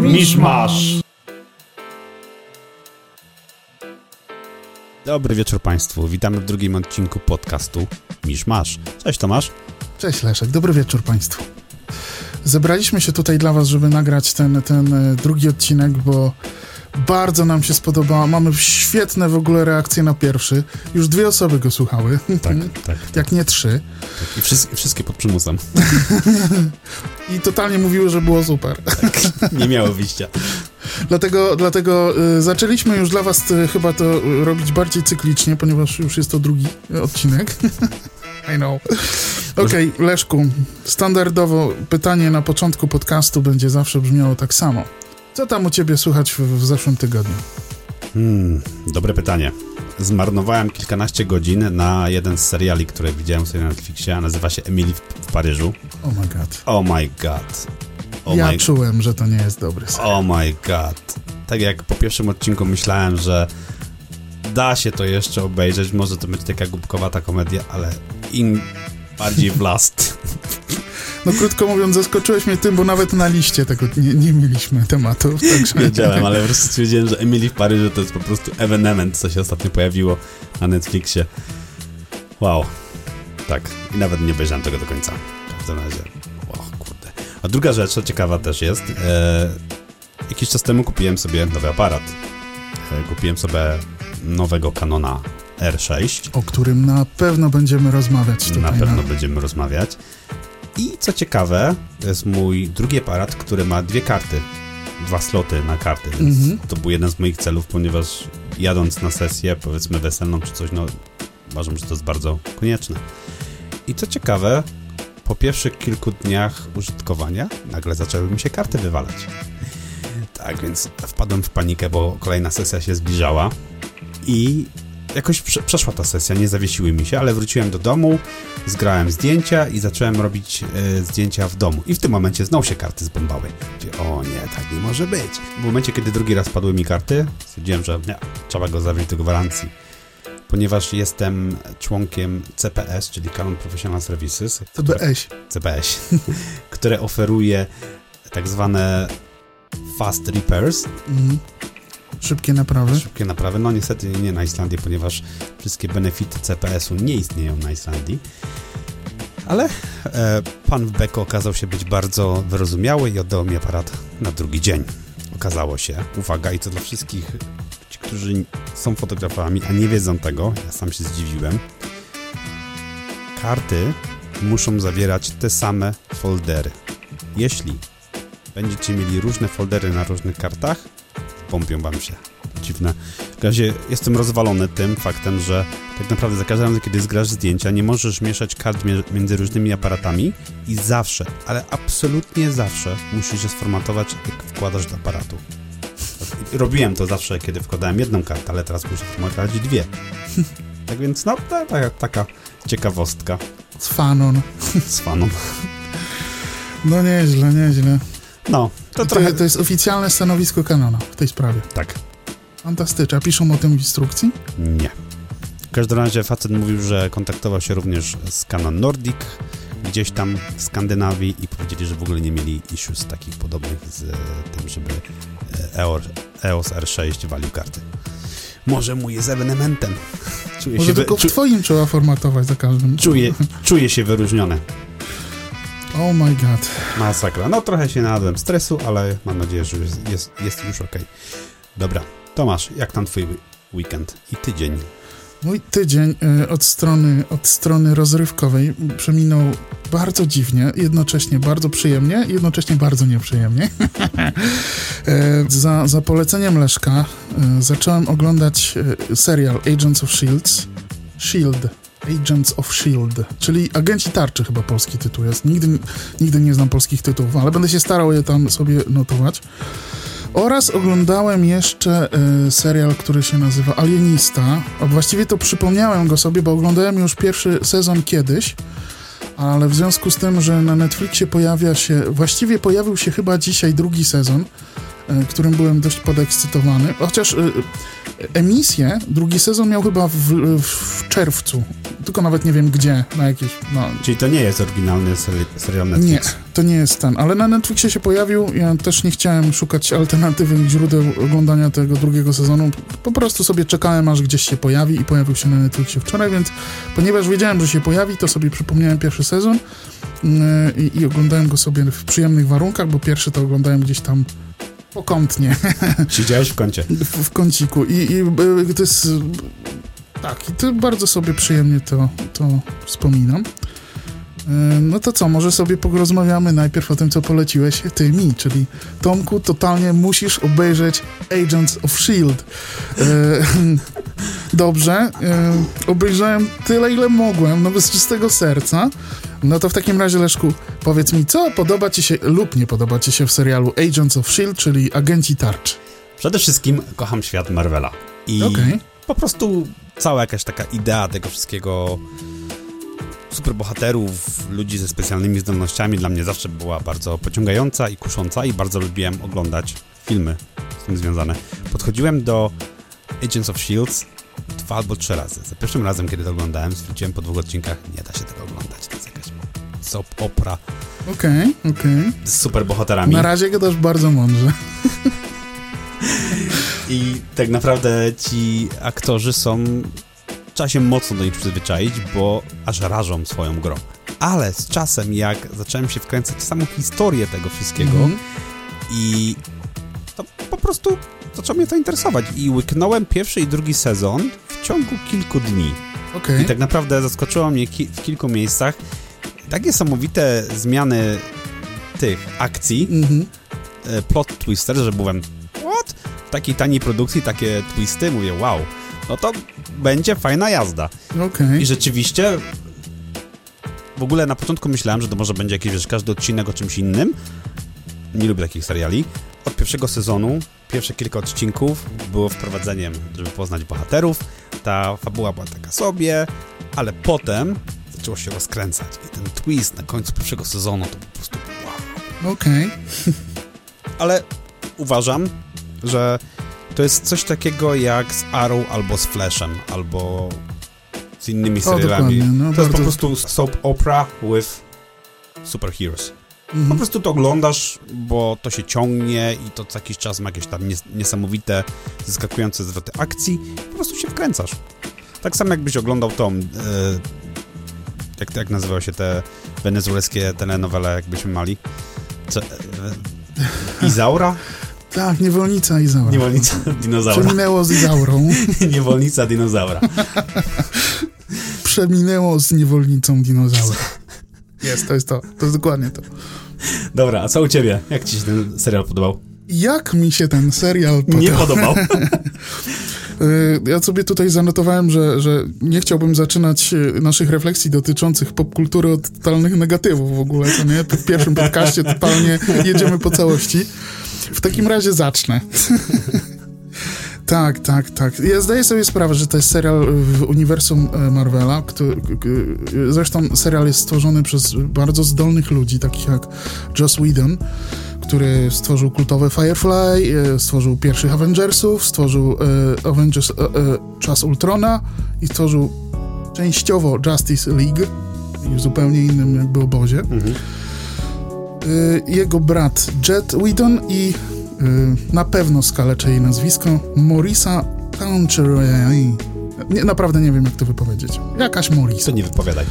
Miszmasz. Dobry wieczór Państwu. Witamy w drugim odcinku podcastu Miszmasz. Cześć Tomasz. Cześć Leszek, dobry wieczór Państwu. Zebraliśmy się tutaj dla Was, żeby nagrać ten, ten e, drugi odcinek, bo bardzo nam się spodobała. Mamy świetne w ogóle reakcje na pierwszy. Już dwie osoby go słuchały. Tak, tak. Jak nie trzy. Tak. I wszystkie, wszystkie pod przymusem. I totalnie mówiły, że było super. Tak, nie miało wyjścia. Dlatego, dlatego y, zaczęliśmy już dla was y, chyba to y, robić bardziej cyklicznie, ponieważ już jest to drugi odcinek. I know. Okej, okay, Leszku, standardowo pytanie na początku podcastu będzie zawsze brzmiało tak samo. Co tam u ciebie słychać w, w zeszłym tygodniu? Hmm, dobre pytanie. Zmarnowałem kilkanaście godzin na jeden z seriali, które widziałem sobie na Netflixie, a nazywa się Emily w, w Paryżu. Oh my god. Oh my god. Oh ja my... czułem, że to nie jest dobry serial. Oh my god. Tak jak po pierwszym odcinku myślałem, że da się to jeszcze obejrzeć, może to będzie taka głupkowata komedia, ale im bardziej blast. No krótko mówiąc, zaskoczyłeś mnie tym, bo nawet na liście tego nie, nie mieliśmy tematów. Także... Wiedziałem, ale po prostu stwierdziłem, że Emily w Paryżu to jest po prostu evenement, co się ostatnio pojawiło na Netflixie. Wow. Tak. I nawet nie obejrzałem tego do końca. W każdym razie. O kurde. A druga rzecz, co ciekawa też jest, e, jakiś czas temu kupiłem sobie nowy aparat. E, kupiłem sobie nowego Canona R6. O którym na pewno będziemy rozmawiać tutaj. Na pewno na... będziemy rozmawiać. I co ciekawe, to jest mój drugi aparat, który ma dwie karty. Dwa sloty na karty, więc -hmm. to był jeden z moich celów, ponieważ jadąc na sesję, powiedzmy weselną czy coś, no uważam, że to jest bardzo konieczne. I co ciekawe, po pierwszych kilku dniach użytkowania nagle zaczęły mi się karty wywalać. Tak, więc wpadłem w panikę, bo kolejna sesja się zbliżała i jakoś przeszła ta sesja, nie zawiesiły mi się, ale wróciłem do domu, zgrałem zdjęcia i zacząłem robić e, zdjęcia w domu. I w tym momencie znowu się karty zbombały. Gdzie, o nie, tak nie może być. W momencie, kiedy drugi raz padły mi karty, stwierdziłem, że nie, trzeba go zawieźć do gwarancji. Ponieważ jestem członkiem CPS, czyli Canon Professional Services. CPS. CPS, które oferuje tak zwane fast repairs. Mhm Szybkie naprawy? Szybkie naprawy. No niestety nie na Islandii, ponieważ wszystkie benefity CPS-u nie istnieją na Islandii. Ale e, pan w Beko okazał się być bardzo wyrozumiały i oddał mi aparat na drugi dzień. Okazało się, uwaga, i to dla wszystkich, ci, którzy są fotografami, a nie wiedzą tego, ja sam się zdziwiłem, karty muszą zawierać te same foldery. Jeśli będziecie mieli różne foldery na różnych kartach, pompią wam się. Dziwne. W razie jestem rozwalony tym faktem, że tak naprawdę za każdym razem, kiedy zgrasz zdjęcia, nie możesz mieszać kart między różnymi aparatami i zawsze, ale absolutnie zawsze musisz je sformatować, jak wkładasz do aparatu. Robiłem to zawsze, kiedy wkładałem jedną kartę, ale teraz muszę formatować dwie. Tak więc, no, taka, taka ciekawostka. Z fanon. Z fanon. No nieźle, nieźle. No, to, to, trochę... to jest oficjalne stanowisko Canona w tej sprawie. Tak. Fantastycznie. A piszą o tym w instrukcji? Nie. W każdym razie facet mówił, że kontaktował się również z Canon Nordic gdzieś tam w Skandynawii i powiedzieli, że w ogóle nie mieli issues takich podobnych z tym, żeby EOS R6 walił karty. Może mój jest ewenementem. Czuję Może się tylko w twoim trzeba formatować za każdym. Czuję, czuję się wyróżniony. Oh my god. Masakra. No trochę się nadałem stresu, ale mam nadzieję, że jest, jest, jest już ok. Dobra, Tomasz, jak tam twój weekend i tydzień? Mój tydzień y, od strony, od strony rozrywkowej przeminął bardzo dziwnie, jednocześnie bardzo przyjemnie, jednocześnie bardzo nieprzyjemnie. E, za, za poleceniem Leszka y, zacząłem oglądać serial Agents of Shields. Shield Agents of S.H.I.E.L.D., czyli Agenci Tarczy chyba polski tytuł jest. Nigdy, nigdy nie znam polskich tytułów, ale będę się starał je tam sobie notować. Oraz oglądałem jeszcze y, serial, który się nazywa Alienista. A właściwie to przypomniałem go sobie, bo oglądałem już pierwszy sezon kiedyś, ale w związku z tym, że na Netflixie pojawia się, właściwie pojawił się chyba dzisiaj drugi sezon, którym byłem dość podekscytowany. Chociaż y, emisję, drugi sezon miał chyba w, w czerwcu tylko nawet nie wiem gdzie, na jakieś, no... Czyli to nie jest oryginalny seri serial Netflix? Nie, to nie jest ten, ale na Netflixie się pojawił, ja też nie chciałem szukać alternatywnych źródeł oglądania tego drugiego sezonu, po prostu sobie czekałem, aż gdzieś się pojawi i pojawił się na Netflixie wczoraj, więc ponieważ wiedziałem, że się pojawi, to sobie przypomniałem pierwszy sezon yy, i, i oglądałem go sobie w przyjemnych warunkach, bo pierwszy to oglądałem gdzieś tam pokątnie. Siedziałeś w kącie. W, w kąciku i, i y, to jest... Tak, i to bardzo sobie przyjemnie to, to wspominam. No to co, może sobie porozmawiamy najpierw o tym, co poleciłeś ty mi, czyli Tomku, totalnie musisz obejrzeć Agents of S.H.I.E.L.D. Dobrze, obejrzałem tyle, ile mogłem, no bez czystego serca. No to w takim razie, Leszku, powiedz mi, co podoba ci się lub nie podoba ci się w serialu Agents of S.H.I.E.L.D., czyli Agenci Tarczy? Przede wszystkim kocham świat Marvela. I okay. po prostu cała jakaś taka idea tego wszystkiego superbohaterów, ludzi ze specjalnymi zdolnościami dla mnie zawsze była bardzo pociągająca i kusząca i bardzo lubiłem oglądać filmy z tym związane. Podchodziłem do Agents of S.H.I.E.L.D. dwa albo trzy razy. Za pierwszym razem, kiedy to oglądałem, stwierdziłem po dwóch odcinkach, nie da się tego oglądać. To jest jakaś soap opera. Okej, okay, okej. Okay. Z superbohaterami. Na razie gadasz bardzo mądrze. I tak naprawdę ci aktorzy są trzeba się mocno do nich przyzwyczaić, bo aż rażą swoją grą. Ale z czasem, jak zacząłem się wkręcać w samą historię tego wszystkiego mm -hmm. i to po prostu zaczęło mnie to interesować. I łyknąłem pierwszy i drugi sezon w ciągu kilku dni. Okay. I tak naprawdę zaskoczyło mnie ki w kilku miejscach tak niesamowite zmiany tych akcji, mm -hmm. plot twister, że byłem what? W takiej taniej produkcji takie twisty, mówię wow no to będzie fajna jazda. Okay. I rzeczywiście w ogóle na początku myślałem, że to może będzie jakiś, wiesz, każdy odcinek o czymś innym. Nie lubię takich seriali. Od pierwszego sezonu, pierwsze kilka odcinków było wprowadzeniem, żeby poznać bohaterów. Ta fabuła była taka sobie, ale potem zaczęło się rozkręcać. I ten twist na końcu pierwszego sezonu to po prostu wow. Okej. Okay. ale uważam, że to jest coś takiego jak z Arrow albo z Flashem, albo z innymi serialami. No, to jest po prostu soap opera with superheroes. Mhm. Po prostu to oglądasz, bo to się ciągnie i to co jakiś czas ma jakieś tam niesamowite, zaskakujące zwroty akcji. Po prostu się wkręcasz. Tak samo jakbyś oglądał tą... Yy, jak, jak nazywały się te wenezuelskie telenowele, jakbyśmy mali? Co, yy, Izaura? Tak, niewolnica Izaura. Niewolnica dinozaura. Przeminęło z Izaurą. niewolnica dinozaura. Przeminęło z niewolnicą dinozaura. Jest, to jest to. To jest dokładnie to. Dobra, a co u ciebie? Jak ci się ten serial podobał? Jak mi się ten serial podobał? Nie podobał. Y, ja sobie tutaj zanotowałem, że, że nie chciałbym zaczynać y, naszych refleksji dotyczących popkultury od totalnych negatywów w ogóle, to nie? W pierwszym podcaście totalnie jedziemy po całości. W takim razie zacznę. Tak, tak, tak. Ja zdaję sobie sprawę, że to jest serial w uniwersum e, Marvela. Który, zresztą serial jest stworzony przez bardzo zdolnych ludzi, takich jak Joss Whedon, który stworzył kultowe Firefly, e, stworzył pierwszych Avengersów, stworzył e, Avengers Czas Ultrona i stworzył częściowo Justice League w zupełnie innym jakby obozie. Mhm. Jego brat Jet Whedon i na pewno skaleczę jej nazwisko Morisa Tancheray. Nie, naprawdę nie wiem, jak to wypowiedzieć. Jakaś Morisa. To nie wypowiadaj.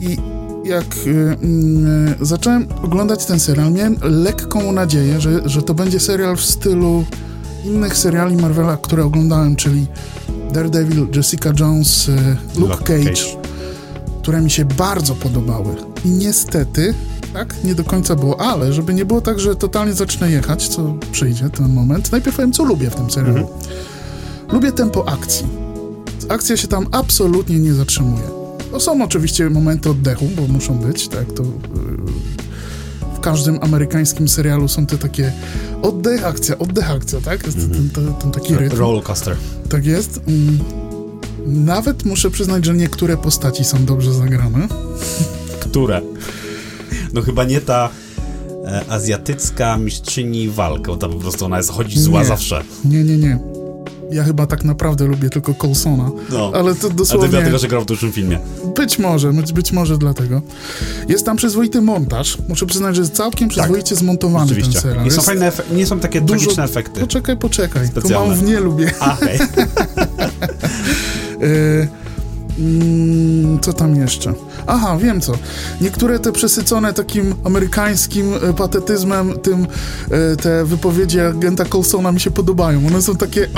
I jak y, y, zacząłem oglądać ten serial, miałem lekką nadzieję, że, że to będzie serial w stylu innych seriali Marvela, które oglądałem, czyli Daredevil, Jessica Jones, y, Luke, Luke Cage, Cage, które mi się bardzo podobały. I niestety tak? Nie do końca było, ale żeby nie było tak, że totalnie zacznę jechać, co przyjdzie ten moment, najpierw powiem, co lubię w tym serialu. Mhm. Lubię tempo akcji. Akcja się tam absolutnie nie zatrzymuje. To są oczywiście momenty oddechu, bo muszą być, tak, to... Yy, w każdym amerykańskim serialu są te takie oddech, akcja, oddech, akcja, tak? Jest ten, ten, ten taki rytm. Rollercoaster. Tak jest. Mm. Nawet muszę przyznać, że niektóre postaci są dobrze zagrane. Które? No chyba nie ta e, azjatycka mistrzyni walk, bo to po prostu ona jest, chodzi zła nie, zawsze. Nie, nie, nie. Ja chyba tak naprawdę lubię tylko Coulsona. No. Ale to dosłownie... A to dlatego, że grał w dużym filmie. Być może, być, być może dlatego. Jest tam przyzwoity montaż. Muszę przyznać, że jest całkiem tak. przyzwoicie tak. zmontowany Oczywiście. ten serial. Nie są, fajne efe- nie są takie dużo... tragiczne efekty. Poczekaj, poczekaj. Specjalne. To mam w nie lubię. A, hej. Mm, co tam jeszcze? Aha, wiem co. Niektóre te przesycone takim amerykańskim e, patetyzmem, tym e, te wypowiedzi agenta Coulsona mi się podobają. One są takie...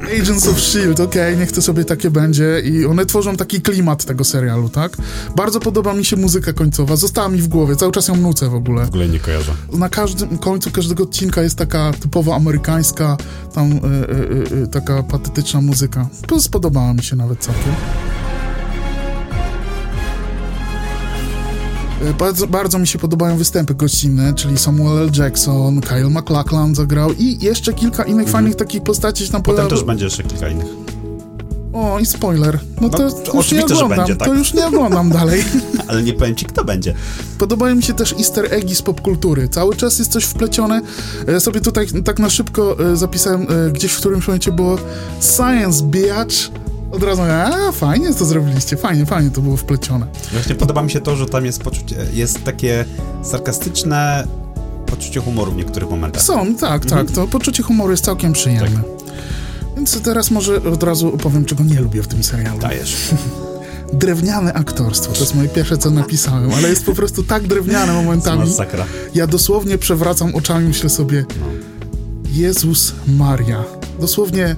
Agents of S.H.I.E.L.D., okej, okay, niech to sobie takie będzie i one tworzą taki klimat tego serialu, tak? Bardzo podoba mi się muzyka końcowa, została mi w głowie, cały czas ją nucę w ogóle. W ogóle nie kojarzę. Na każdym końcu każdego odcinka jest taka typowo amerykańska, tam y, taka patetyczna muzyka. Spodobała mi się nawet całkiem. Bardzo, bardzo mi się podobają występy gościnne, czyli Samuel L. Jackson, Kyle MacLachlan zagrał i jeszcze kilka innych mhm. fajnych takich postaci się tam Potem też będzie jeszcze kilka innych. O, i spoiler. No to, no, to już nie oglądam, będzie, tak? to już nie oglądam dalej. Ale nie powiem ci, kto będzie. Podobają mi się też easter eggi z popkultury. Cały czas jest coś wplecione. Ja e, sobie tutaj tak na szybko e, zapisałem, gdzieś w którymś momencie było Science Bitch, od razu, a fajnie to zrobiliście, fajnie, fajnie to było wplecione. Właśnie podoba mi się to, że tam jest poczucie, jest takie sarkastyczne poczucie humoru w niektórych momentach. Są, tak, mhm. tak, to poczucie humoru jest całkiem przyjemne. Tak. Więc teraz może od razu opowiem, czego nie lubię w tym serialu. Dajesz. drewniane aktorstwo. To jest moje pierwsze, co napisałem, ale jest po prostu tak drewniane momentami. Masakra. Ja dosłownie przewracam oczami, myślę sobie, no. Jezus Maria. Dosłownie,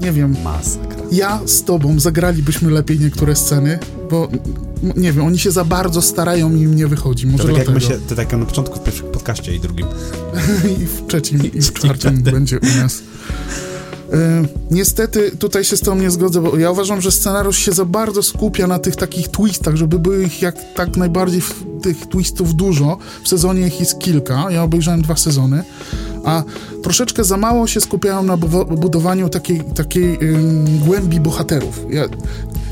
nie wiem. Masakra ja z tobą zagralibyśmy lepiej niektóre sceny, bo nie wiem, oni się za bardzo starają i im nie wychodzi. Może to tak jak my się, to tak na początku w pierwszym podcaście i drugim. I w trzecim i w czwartym będzie u nas. E, niestety tutaj się z tą nie zgodzę, bo ja uważam, że scenariusz się za bardzo skupia na tych takich twistach, żeby było ich jak tak najbardziej tych twistów dużo. W sezonie ich jest kilka, ja obejrzałem dwa sezony, a troszeczkę za mało się skupiają na budowaniu takiej, takiej głębi bohaterów. Ja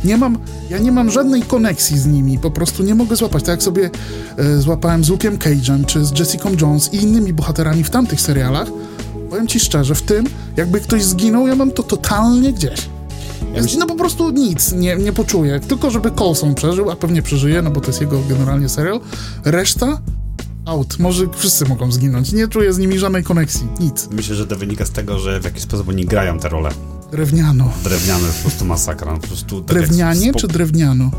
nie mam, ja nie mam żadnej koneksji z nimi, po prostu nie mogę złapać. Tak jak sobie y, złapałem z Luke'em Cage'em, czy z Jessica Jones i innymi bohaterami w tamtych serialach, powiem ci szczerze, w tym, jakby ktoś zginął, ja mam to totalnie gdzieś. Ja no po prostu nic nie, nie poczuję. Tylko żeby Coulson przeżył, a pewnie przeżyje, no bo to jest jego generalnie serial. Reszta out. Może wszyscy mogą zginąć. Nie czuję z nimi żadnej koneksji. Nic. Myślę, że to wynika z tego, że w jakiś sposób oni grają te role. Drewniano. Drewniano jest po prostu masakra. Po prostu tak Drewnianie czy drewniano?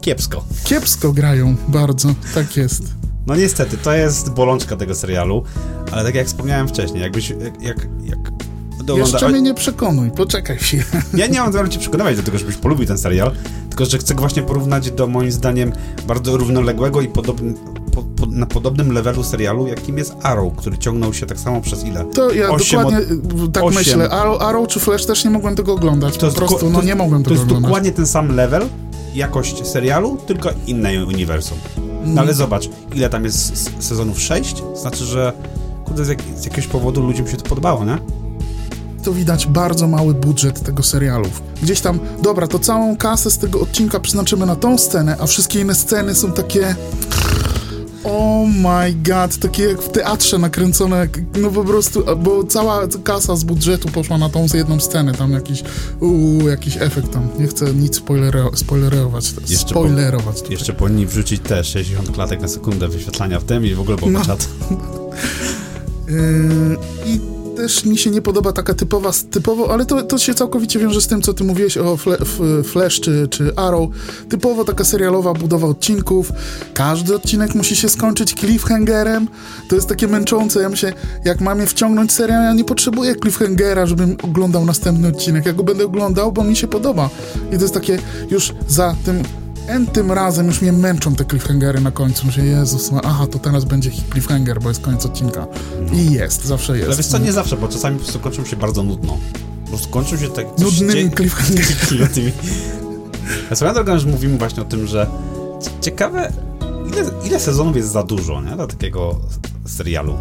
Kiepsko. Kiepsko grają, bardzo. Tak jest. No niestety, to jest bolączka tego serialu, ale tak jak wspomniałem wcześniej, jakbyś, jak, jak, jak Jeszcze mnie nie przekonuj, poczekaj się. Ja nie mam zamiaru cię przekonywać do tego, żebyś polubił ten serial, tylko że chcę go właśnie porównać do moim zdaniem bardzo równoległego i podobny, po, po, na podobnym levelu serialu, jakim jest Arrow, który ciągnął się tak samo przez ile? To ja dokładnie od... tak 8. myślę. Arrow, Arrow czy Flash też nie mogłem tego oglądać. To po prostu, no nie mogłem tego oglądać. To jest dokładnie ten sam level, jakość serialu, tylko inne uniwersum. No ale zobacz, ile tam jest sezonów? 6? Znaczy, że kurde, z, jak, z jakiegoś powodu ludziom się to podobało, nie? To widać bardzo mały budżet tego serialu. Gdzieś tam, dobra, to całą kasę z tego odcinka przeznaczymy na tą scenę, a wszystkie inne sceny są takie Oh my god, takie jak w teatrze nakręcone, no po prostu, bo cała kasa z budżetu poszła na tą jedną scenę, tam jakiś, uu, jakiś efekt tam, nie chcę nic spoilero, spoilerować, jeszcze spoilerować. Po, jeszcze powinni wrzucić te 60 klatek na sekundę wyświetlania w tym i w ogóle był no. Yy, I też mi się nie podoba taka typowa, typowo, ale to, to się całkowicie wiąże z tym, co ty mówiłeś o fle, Flash czy, czy Arrow. Typowo taka serialowa budowa odcinków. Każdy odcinek musi się skończyć cliffhangerem. To jest takie męczące. Ja myślę, jak mam je wciągnąć serial, ja nie potrzebuję cliffhangera, żebym oglądał następny odcinek. Ja go będę oglądał, bo mi się podoba. I to jest takie już za tym N tym razem już mnie męczą te cliffhangery na końcu. Myślę, Jezus, aha, to teraz będzie cliffhanger, bo jest koniec odcinka. No. I jest, zawsze jest. Ale wiesz co, nie zawsze, bo czasami po prostu kończą się bardzo nudno. Po prostu kończą się tak... Nudnymi cliffhangerami. Ja swoją drogą już mówimy właśnie o tym, że ciekawe, ile, ile sezonów jest za dużo, nie? Dla takiego serialu.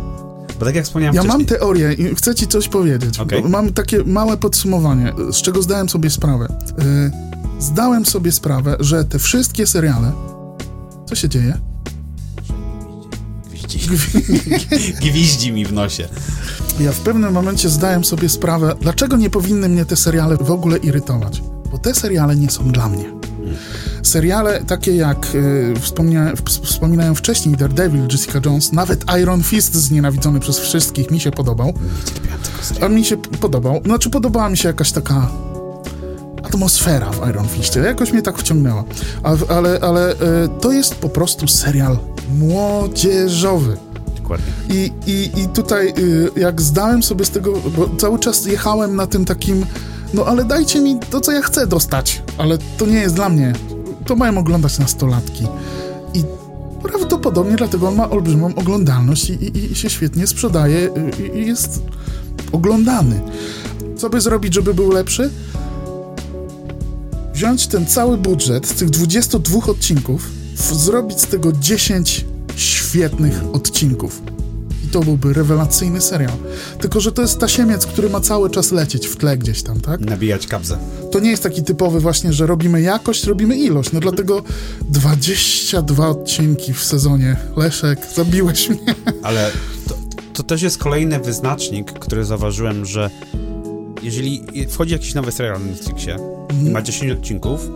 Bo tak jak wspomniałem Ja wcześniej... mam teorię i chcę ci coś powiedzieć. Okay. Mam takie małe podsumowanie, z czego zdałem sobie sprawę. Yy, zdałem sobie sprawę, że te wszystkie seriale. Co się dzieje? Gwizdzi. Gwizdzi mi w nosie. ja w pewnym momencie zdałem sobie sprawę, dlaczego nie powinny mnie te seriale w ogóle irytować. Bo te seriale nie są dla mnie. Seriale takie jak y, wspomnia, wspominałem wcześniej Daredevil, Jessica Jones, nawet Iron Fist znienawidzony przez wszystkich mi się podobał. A mi się podobał. Znaczy podobała mi się jakaś taka atmosfera w Iron Fistie. Jakoś mnie tak wciągnęła. A, ale ale y, to jest po prostu serial młodzieżowy. I, i, i tutaj y, jak zdałem sobie z tego, bo cały czas jechałem na tym takim no ale dajcie mi to, co ja chcę dostać, ale to nie jest dla mnie. To mają oglądać nastolatki. I prawdopodobnie dlatego on ma olbrzymią oglądalność i, i, i się świetnie sprzedaje i, i jest oglądany. Co by zrobić, żeby był lepszy? Wziąć ten cały budżet z tych 22 odcinków, zrobić z tego 10 świetnych odcinków to byłby rewelacyjny serial. Tylko, że to jest tasiemiec, który ma cały czas lecieć w tle gdzieś tam, tak? Nabijać kabzę. To nie jest taki typowy właśnie, że robimy jakość, robimy ilość. No dlatego 22 odcinki w sezonie. Leszek, zabiłeś mnie. Ale to, to też jest kolejny wyznacznik, który zauważyłem, że jeżeli wchodzi jakiś nowy serial na Netflixie i ma 10 odcinków,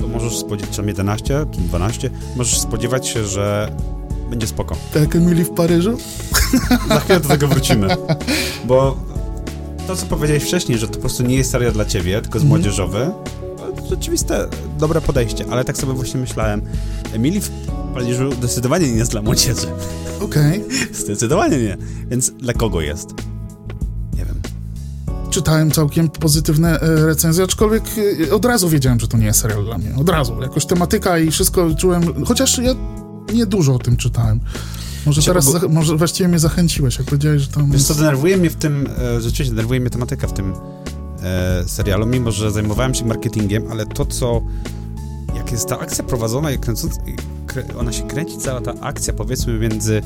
to możesz spodziewać się 11, 12, możesz spodziewać się, że będzie spoko. Tak Emily w Paryżu? Za chwilę do tego wrócimy. Bo to, co powiedziałeś wcześniej, że to po prostu nie jest serial dla ciebie, tylko jest mm. młodzieżowy, to rzeczywiste dobre podejście, ale tak sobie właśnie myślałem. Emily w Paryżu zdecydowanie nie jest dla młodzieży. Okej. Okay. Zdecydowanie nie. Więc dla kogo jest? Czytałem całkiem pozytywne e, recenzje, aczkolwiek e, od razu wiedziałem, że to nie jest serial dla mnie. Od razu. Jakoś tematyka i wszystko czułem, chociaż ja nie dużo o tym czytałem. Może teraz, może właściwie mnie zachęciłeś, jak powiedziałeś, że tam... Wiesz co, denerwuje mnie w tym, e, rzeczywiście denerwuje mnie tematyka w tym e, serialu, mimo że zajmowałem się marketingiem, ale to, co... Jak jest ta akcja prowadzona i kręcąca, ona się kręci, cała ta akcja, powiedzmy, między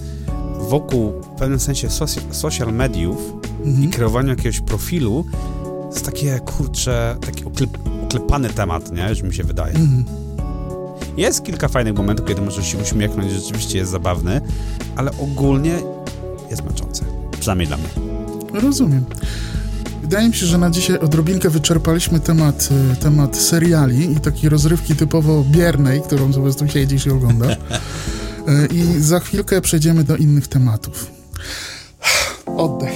wokół w pewnym sensie social mediów mhm. i kreowaniu jakiegoś profilu, jest takie, kurcze, taki oklep, oklepany temat, nie? Że mi się wydaje. Mhm. Jest kilka fajnych momentów, kiedy możesz się uśmiechnąć, rzeczywiście jest zabawny, ale ogólnie jest męczący. Przynajmniej dla mnie. Rozumiem. Wydaje mi się, że na dzisiaj odrobinkę wyczerpaliśmy temat, e, temat seriali i takiej rozrywki typowo biernej, którą po prostu siedzisz i oglądasz. E, I za chwilkę przejdziemy do innych tematów. Oddech.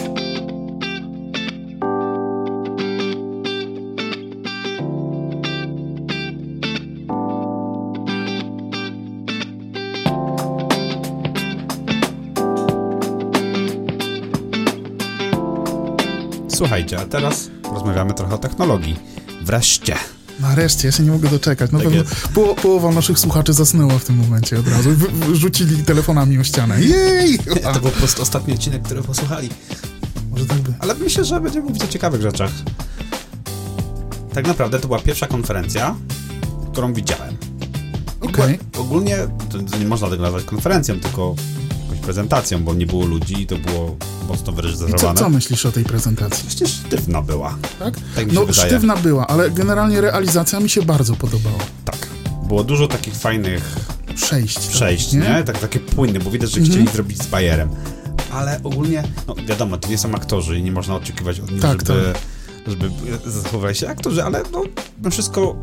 Słuchajcie, a teraz rozmawiamy trochę o technologii. Wreszcie. Nareszcie, ja się nie mogę doczekać. No tak pewno po, połowa naszych słuchaczy zasnęła w tym momencie od razu. W, rzucili telefonami o ścianę. Jej! A. To był po prostu ostatni odcinek, który posłuchali. Może tak by. Ale myślę, że będziemy mówić o ciekawych rzeczach. Tak naprawdę to była pierwsza konferencja, którą widziałem. Okej. Okay. Ogólnie to nie można tego nazwać konferencją, tylko jakąś prezentacją, bo nie było ludzi i to było mocno wyreżyserowane. I co, co myślisz o tej prezentacji? Myślę, sztywna była. Tak? tak no, sztywna była, ale generalnie realizacja mi się bardzo podobała. Tak. Było dużo takich fajnych przejść. Tak, przejść, nie? nie? Tak, takie płynne, bo widać, że chcieli mhm. zrobić z Bayerem. Ale ogólnie, no wiadomo, to nie są aktorzy i nie można oczekiwać od nich, tak, żeby, tak. żeby zachowywali się aktorzy, ale no, wszystko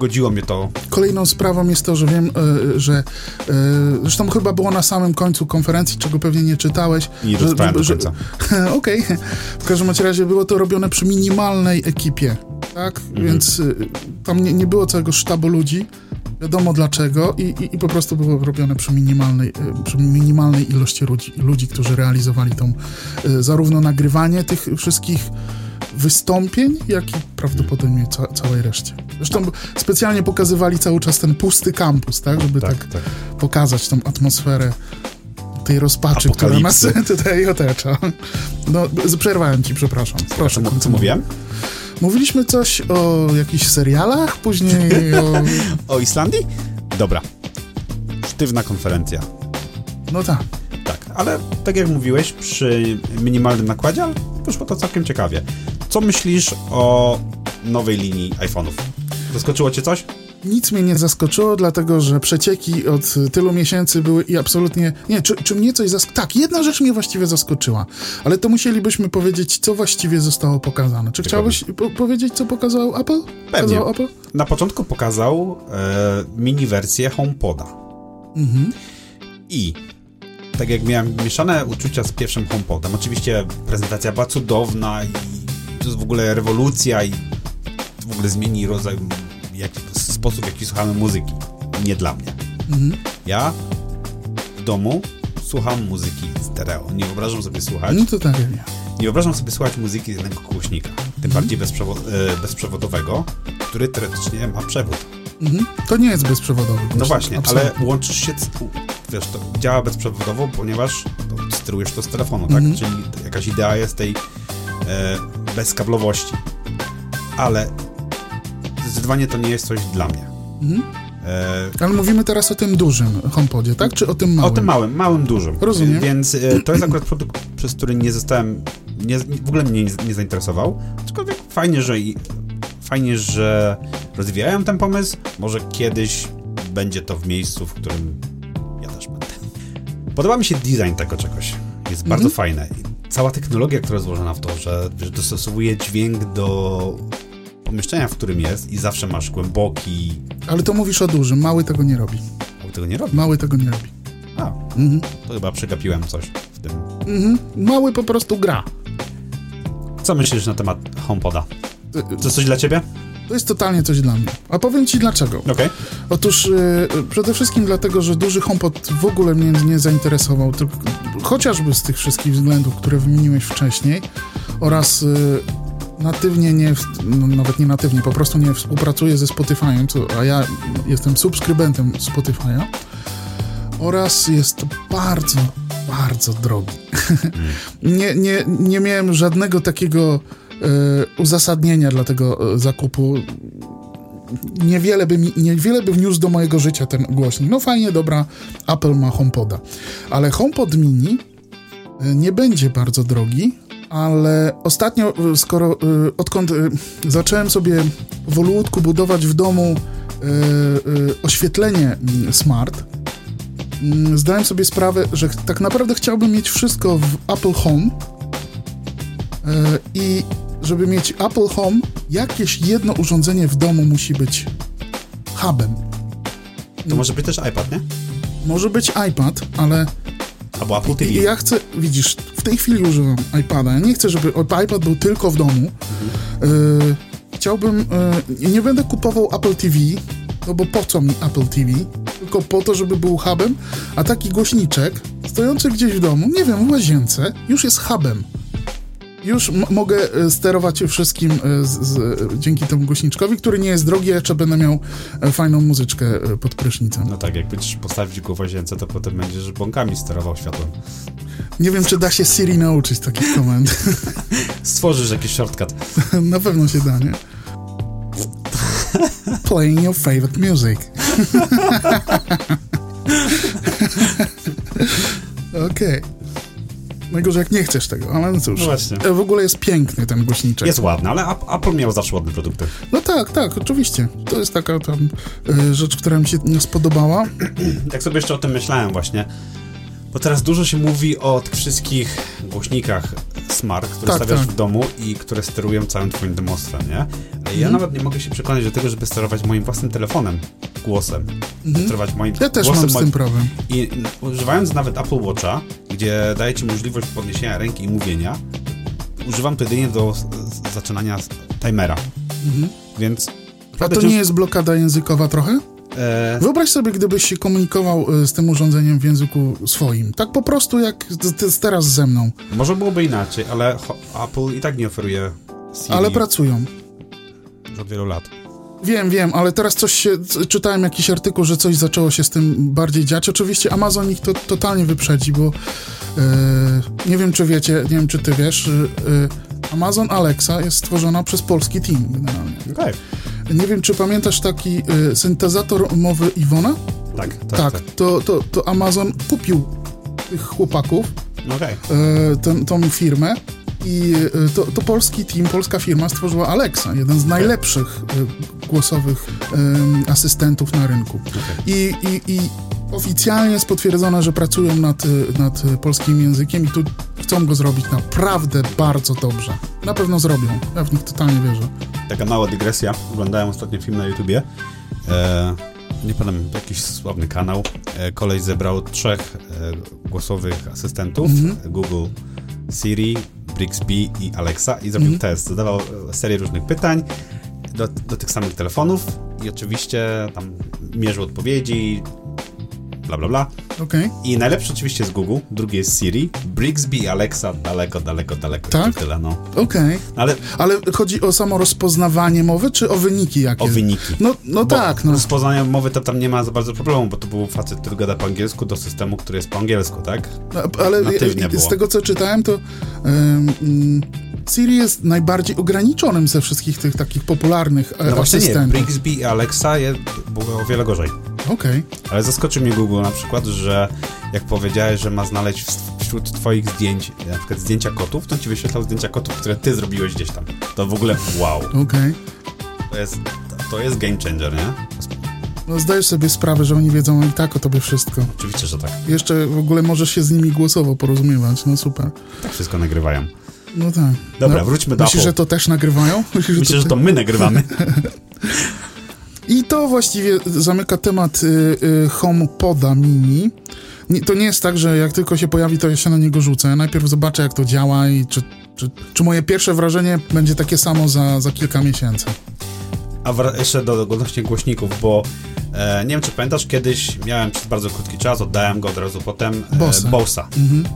godziło mnie to. Kolejną sprawą jest to, że wiem, e, że e, zresztą chyba było na samym końcu konferencji, czego pewnie nie czytałeś. Nie że, do końca. Okej. Okay. W każdym razie było to robione przy minimalnej ekipie, tak? Mhm. Więc e, tam nie, nie było całego sztabu ludzi. Wiadomo dlaczego i, i, i, po prostu było robione przy minimalnej, przy minimalnej ilości ludzi, ludzi, którzy realizowali tą zarówno nagrywanie tych wszystkich wystąpień, jak i prawdopodobnie ca całej reszcie. Zresztą specjalnie pokazywali cały czas ten pusty kampus, tak? Żeby tak, tak, tak. pokazać tą atmosferę tej rozpaczy, która nas tutaj otacza. No, przerwałem ci, przepraszam. Proszę, co, co mówiłem? Mówiliśmy coś o jakichś serialach, później o... o Islandii? Dobra. Sztywna konferencja. No tak. Tak, ale tak jak mówiłeś, przy minimalnym nakładzie, ale poszło to całkiem ciekawie. Co myślisz o nowej linii iPhone'ów? Zaskoczyło cię coś? nic mnie nie zaskoczyło, dlatego że przecieki od tylu miesięcy były i absolutnie... Nie, czy, czy mnie coś zaskoczyło? Tak, jedna rzecz mnie właściwie zaskoczyła, ale to musielibyśmy powiedzieć, co właściwie zostało pokazane. Czy chciałbyś po powiedzieć, co pokazał Apple? Pewnie. Pokazał Apple? Na początku pokazał e, mini wersję HomePoda. Mhm. I tak jak miałem mieszane uczucia z pierwszym HomePodem, oczywiście prezentacja była cudowna i to jest w ogóle rewolucja i w ogóle zmieni rodzaj, jak, sposób, w jaki słuchamy muzyki. Nie dla mnie. Mhm. Ja w domu słucham muzyki stereo. Nie wyobrażam sobie słuchać. No to tak jak ja. Nie wyobrażam sobie słuchać muzyki z jednego głośnika. Tym bardziej bezprzewo e, bezprzewodowego, który teoretycznie ma przewód. Mhm. To nie jest bezprzewodowy. No głośnik, właśnie, absolutnie. ale łączysz się, z, wiesz, to działa bezprzewodowo, ponieważ to sterujesz to z telefonu, tak? Mhm. Czyli jakaś idea jest tej e, bezkablowości. Ale zdecydowanie to nie jest coś dla mnie. Mhm. E, Ale mówimy teraz o tym dużym HomePodzie, tak? Czy o tym małym? o tym małym, małym, dużym. Rozumiem. Więc e, to jest akurat produkt, przez który nie zostałem, nie, w ogóle mnie nie, nie zainteresował. Aczkolwiek fajnie, że i- fajnie, że rozwijają ten pomysł. Może kiedyś będzie to w miejscu, w którym ja też będę. Podoba mi się design tego czegoś. Jest Mhm. bardzo fajne. Cała technologia, która jest złożona w to, że, że dostosowuje dźwięk do pomieszczenia, w którym jest i zawsze masz głęboki... Ale to mówisz o dużym, mały tego nie robi. O, tego nie robi. Mały tego nie robi. A, Mhm. to chyba przegapiłem coś w tym. Mhm. Mały po prostu gra. Co myślisz na temat HomePoda? To coś dla ciebie? To jest totalnie coś dla mnie. A powiem ci dlaczego. Okej. Otóż y, przede wszystkim dlatego, że duży HomePod w ogóle mnie nie zainteresował, tylko, chociażby z tych wszystkich względów, które wymieniłeś wcześniej oraz y, natywnie nie, no, nawet nie natywnie, po prostu nie współpracuję ze Spotify'em, co, a ja jestem subskrybentem Spotify'a oraz jest to bardzo, bardzo drogi. nie, nie, nie miałem żadnego takiego e, uzasadnienia dla tego e, zakupu. Niewiele by, mi, niewiele by wniósł do mojego życia ten głośnik. No fajnie, dobra, Apple ma HomePoda. Ale HomePod Mini e, nie będzie bardzo drogi, ale ostatnio, e, skoro e, odkąd e, zacząłem sobie wolutku budować w domu e, e, oświetlenie mm, smart, mm, zdałem sobie sprawę, że tak naprawdę chciałbym mieć wszystko w Apple Home e, i żeby mieć Apple Home, jakieś jedno urządzenie w domu musi być hubem. To może być też iPad, nie? Może być iPad, ale Albo Apple TV. ja chcę, widzisz, w tej chwili używam iPada. Ja nie chcę, żeby iPad był tylko w domu. E, chciałbym, e, nie będę kupował Apple TV, no bo po co mi Apple TV? Tylko po to, żeby był hubem, a taki głośniczek stojący gdzieś w domu, nie wiem, w łazience, już jest hubem. Już mogę e, sterować wszystkim e, z, z, dzięki temu głośniczkowi, który nie jest drogi, jeszcze będę miał e, fajną muzyczkę pod prysznicem. No tak, jak będziesz postawić go w łazience, to potem będziesz bąkami sterował światłem. Nie wiem, czy da się Siri nauczyć takich komend. Stworzysz jakiś shortcut. Na pewno się da, nie? Playing your favorite music. Okej. Najgorzej jak nie chcesz tego, ale no cóż. No właśnie. E, W ogóle jest piękny ten głośniczek. Jest ładny, ale Ap- Apple miał zawsze ładne produkty. No tak, tak, oczywiście. To jest taka tam e, rzecz, która mi się spodobała. Tak sobie jeszcze o tym myślałem właśnie. Bo teraz dużo się mówi o tych wszystkich głośnikach smart, które Tak, stawiasz tak. w domu i które sterują całym twoim domostwem, nie? Ja Mhm. nawet nie mogę się przekonać do tego, żeby sterować moim własnym telefonem głosem. Sterować moim Mhm. Ja też głosem mam z tym problem. I używając nawet Apple Watcha, gdzie daje ci możliwość podniesienia ręki i mówienia, używam to jedynie do zaczynania timera. Więc... Mhm. A naprawdę to nie jest blokada językowa trochę? E, Wyobraź sobie, gdybyś się komunikował e, z tym urządzeniem w języku swoim. Tak po prostu jak teraz ze mną. może byłoby inaczej, ale Apple i tak nie oferuje Siri Ale pracują. od wielu lat. Wiem, wiem, ale teraz coś się, czytałem jakiś artykuł, że coś zaczęło się z tym bardziej dziać. Oczywiście Amazon ich to totalnie wyprzedzi, bo e, nie wiem, czy wiecie, nie wiem, czy ty wiesz, e, Amazon Alexa jest stworzona przez polski team generalnie. Okej. Nie wiem, czy pamiętasz taki e, syntezator mowy Iwona? Tak, tak, Tak, tak. To, to, to Amazon kupił tych chłopaków, Okej. e, ten, tą firmę I y, to, to polski team, polska firma stworzyła Alexa, jeden z najlepszych y, głosowych y, asystentów na rynku. I, i, I oficjalnie jest potwierdzone, że pracują nad, nad polskim językiem i tu chcą go zrobić naprawdę bardzo dobrze. Na pewno zrobią. Ja w nich totalnie wierzę. Taka mała dygresja. Oglądałem ostatnio film na YouTubie. E, nie pamiętam, jakiś sławny kanał. E, koleś zebrał trzech e, głosowych asystentów. Mhm. Google, Siri, Brixby i Alexa i zrobił Mhm. test. Zadawał e, serię różnych pytań do, do tych samych telefonów i oczywiście tam mierzył odpowiedzi, bla bla bla. Okej. I najlepszy oczywiście jest Google, drugi jest Siri, Brixby i Alexa daleko, daleko, daleko. Tak? Tyle, no. Okej. Ale Ale chodzi o samo rozpoznawanie mowy, czy o wyniki jakie? o wyniki. No, no Bo tak, no. Rozpoznania mowy to tam nie ma za bardzo problemu, bo to był facet, który gada po angielsku do systemu, który jest po angielsku, tak? No, Ale natywnie i- było. z tego, co czytałem, to mm, Siri jest najbardziej ograniczonym ze wszystkich tych takich popularnych e, No właśnie nie, asystentów. Brixby i Alexa je, było o wiele gorzej. Okej. Ale zaskoczył mnie Google na przykład, że jak powiedziałeś, że ma znaleźć wśród twoich zdjęć na przykład zdjęcia kotów, to ci wyświetlał zdjęcia kotów, które ty zrobiłeś gdzieś tam. To w ogóle wow. Okej. To jest, to jest game changer, nie? No zdajesz sobie sprawę, że oni wiedzą i tak o tobie wszystko. Oczywiście, że tak. Jeszcze w ogóle możesz się z nimi głosowo porozumiewać, no super. Tak wszystko nagrywają. No tak. Dobra, no, wróćmy do Myślisz, Apple. że to też nagrywają? Myślisz, Myślę, że to my nagrywamy. I to właściwie zamyka temat y, y, HomePoda mini. Nie, to nie jest tak, że jak tylko się pojawi, to ja się na niego rzucę. Najpierw zobaczę, jak to działa i czy, czy, czy moje pierwsze wrażenie będzie takie samo za, za kilka miesięcy. A jeszcze do odnośnie głośników, bo e, nie wiem, czy pamiętasz, kiedyś miałem przez bardzo krótki czas, oddałem go od razu potem, e, Bossa. Bossa.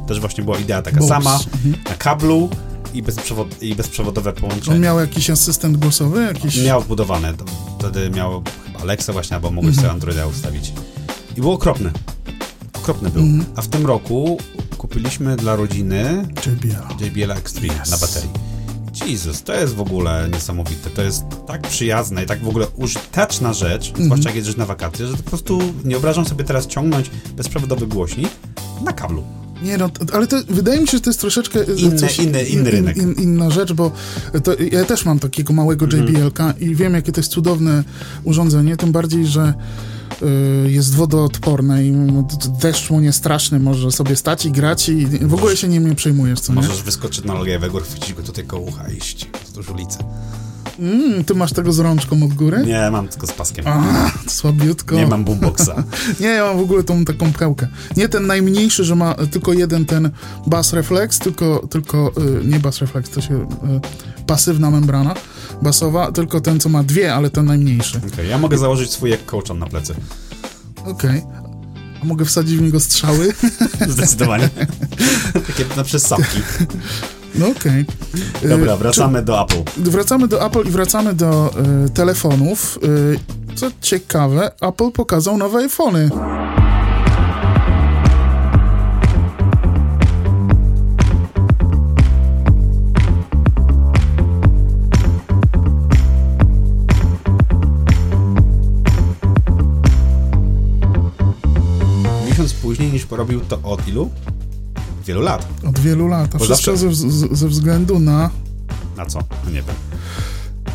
Też właśnie była idea taka Bose. sama, Mhm. na kablu i, bezprzewod- i bezprzewodowe połączenie. On miał jakiś asystent głosowy? Jakiś... Miał wbudowane, wtedy miał chyba Alexa właśnie, albo mogłeś sobie Androida ustawić. I był okropny. Okropny był. A w tym roku kupiliśmy dla rodziny JBL. JBL Extreme na baterii. Jezus, to jest w ogóle niesamowite. To jest tak przyjazne i tak w ogóle użyteczna rzecz, zwłaszcza jak jedziesz na wakacje, że to po prostu nie obrażam sobie teraz ciągnąć bezprzewodowy głośnik na kablu. Nie no, ale to, wydaje mi się, że to jest troszeczkę e, Inny- inny- inny rynek. inna rzecz, bo to, ja też mam takiego małego. JBL-ka i wiem, jakie to jest cudowne urządzenie, tym bardziej, że y, jest wodoodporne i deszcz mu nie straszny, może sobie stać i grać i w ogóle się nim nie przejmujesz, co nie? Możesz wyskoczyć na lejewego, chwycić go tutaj koło ucha i iść wzdłuż ulicy. Mm, ty masz tego z rączką od góry? Nie, mam tylko z paskiem. A, słabiutko. Nie mam boomboxa. Nie, ja mam w ogóle tą taką pełkę. Nie ten najmniejszy, że ma tylko jeden ten bass reflex, tylko, tylko y, nie bass reflex, to się y, pasywna membrana basowa, tylko ten, co ma dwie, ale ten najmniejszy. Okej, ja mogę założyć swój jak kołczan na plecy. Okej. A mogę wsadzić w niego strzały? Zdecydowanie. Takie na przystawki. No okej. Y, Dobra, wracamy do Apple. Czy, wracamy do Apple i wracamy do y, telefonów. Y, co ciekawe, Apple pokazał nowe iPhony. Miesiąc później niż porobił to od ilu? Wielu lat. Od wielu lat. A Bo wszystko zawsze- ze, ze względu na Na co? No nie wiem.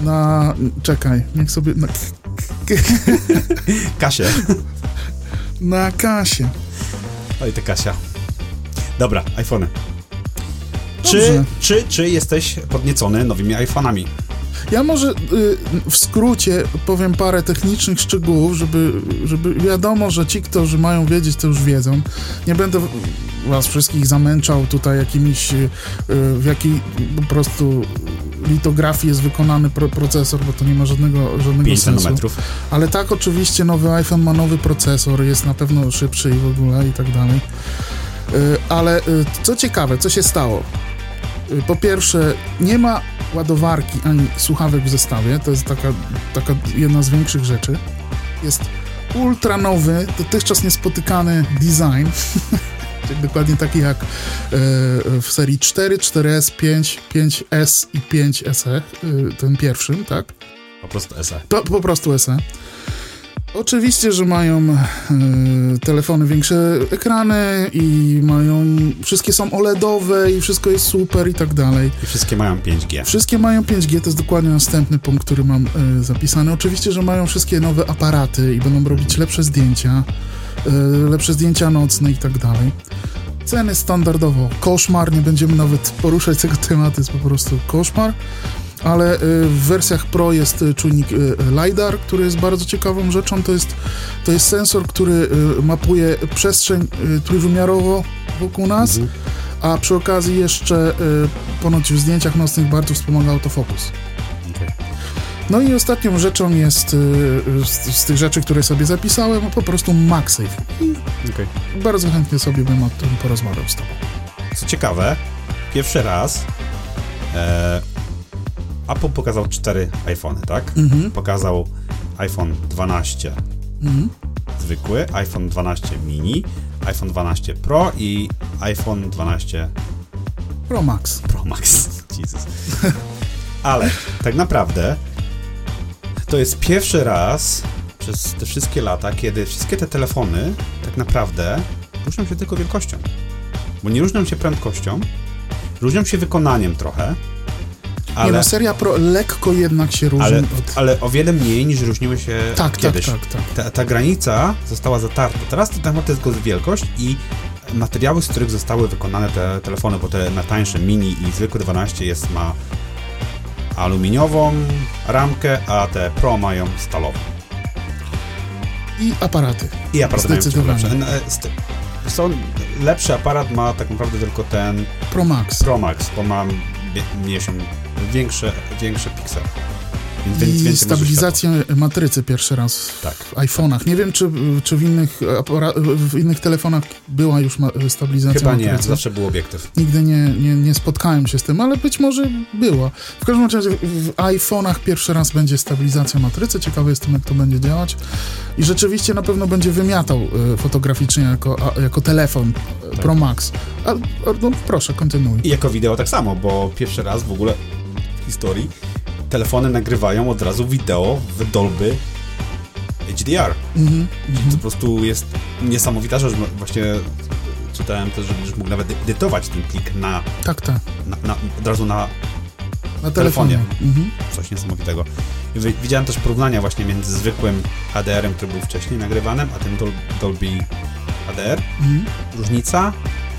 na... Czekaj, niech sobie... Na, Kasie. na kasie. Oj, ty Kasia. Dobra, iPhony. Czy, czy, czy jesteś podniecony nowymi iPhone'ami? Ja może y, w skrócie powiem parę technicznych szczegółów, żeby, żeby wiadomo, że ci, którzy mają wiedzieć, to już wiedzą. Nie będę was wszystkich zamęczał tutaj jakimiś, y, w jakiej po prostu litografii jest wykonany pro, procesor, bo to nie ma żadnego, żadnego 5 sensu. Ale tak, oczywiście nowy iPhone ma nowy procesor, jest na pewno szybszy i w ogóle i tak dalej. Y, Ale y, co ciekawe, co się stało? Y, Po pierwsze, nie ma ładowarki ani słuchawek w zestawie, to jest taka, taka jedna z większych rzeczy. Jest ultra nowy, dotychczas niespotykany design, dokładnie taki jak y, w serii 4, 4S, 5, 5S i 5SE, y, ten pierwszym, tak? Po prostu SE. Po, po prostu SE. Oczywiście, że mają e, telefony większe ekrany i mają. Wszystkie są OLEDowe i wszystko jest super i tak dalej. I wszystkie mają 5G. Wszystkie mają 5G, to jest dokładnie następny punkt, który mam e, zapisany. Oczywiście, że mają wszystkie nowe aparaty i będą robić lepsze zdjęcia, e, lepsze zdjęcia nocne i tak dalej. Ceny standardowo koszmar, nie będziemy nawet poruszać tego tematu, jest po prostu koszmar ale y, w wersjach Pro jest y, czujnik y, LiDAR, który jest bardzo ciekawą rzeczą. To jest, to jest sensor, który mapuje przestrzeń trójwymiarowo wokół nas, mhm. a przy okazji jeszcze ponoć w zdjęciach nocnych bardzo wspomaga autofokus. No i ostatnią rzeczą jest z, z, tych rzeczy, które sobie zapisałem, po prostu MagSafe. Okay. Bardzo chętnie sobie bym o tym porozmawiał z tobą. Co ciekawe, pierwszy raz e, Apple pokazał cztery iPhony, tak? Mhm. Pokazał iPhone 12 mhm. zwykły, iPhone 12 mini, iPhone 12 Pro i iPhone 12 Pro Max. Pro Max. Jesus. Ale tak naprawdę to jest pierwszy raz przez te wszystkie lata, kiedy wszystkie te telefony tak naprawdę różnią się tylko wielkością. Bo nie różnią się prędkością, różnią się wykonaniem trochę, ale, nie no, seria Pro lekko jednak się różni ale, od... ale o wiele mniej niż różniły się tak, tak kiedyś. Tak, tak, tak. Ta, ta granica została zatarta. Teraz to temat jest tylko wielkość i materiały, z których zostały wykonane te telefony, bo te najtańsze mini i zwykłe 12 jest ma aluminiową ramkę, a te Pro mają stalową. I aparaty. I aparaty mają lepsze. Są, lepszy aparat ma tak naprawdę tylko ten Pro Max. Pro Max, bo ma mniejszą większe, większe piksele. Więc I stabilizację matrycy pierwszy raz w tak. iPhone'ach. Nie wiem, czy, czy w, innych w innych telefonach była już stabilizacja Chyba matrycy. nie, zawsze był obiektyw. Nigdy nie, nie, nie spotkałem się z tym, ale być może była. W każdym razie w iPhone'ach pierwszy raz będzie stabilizacja matrycy. Ciekawy jestem, jak to będzie działać. I rzeczywiście na pewno będzie wymiatał e, fotograficznie jako, jako telefon e, tak. Pro Max. A, no proszę, kontynuuj. I jako wideo tak samo, bo pierwszy raz w ogóle w historii telefony nagrywają od razu wideo w Dolby HDR. Mm-hmm. To po prostu jest niesamowita rzecz. Właśnie czytałem też, że będziesz mógł nawet edytować ten plik na, tak, tak. na, na od razu na, na telefonie. Mhm. Coś niesamowitego. I widziałem też porównania właśnie między zwykłym HDR-em, który był wcześniej nagrywanym, a tym Dol Dolby HDR. Mhm. Różnica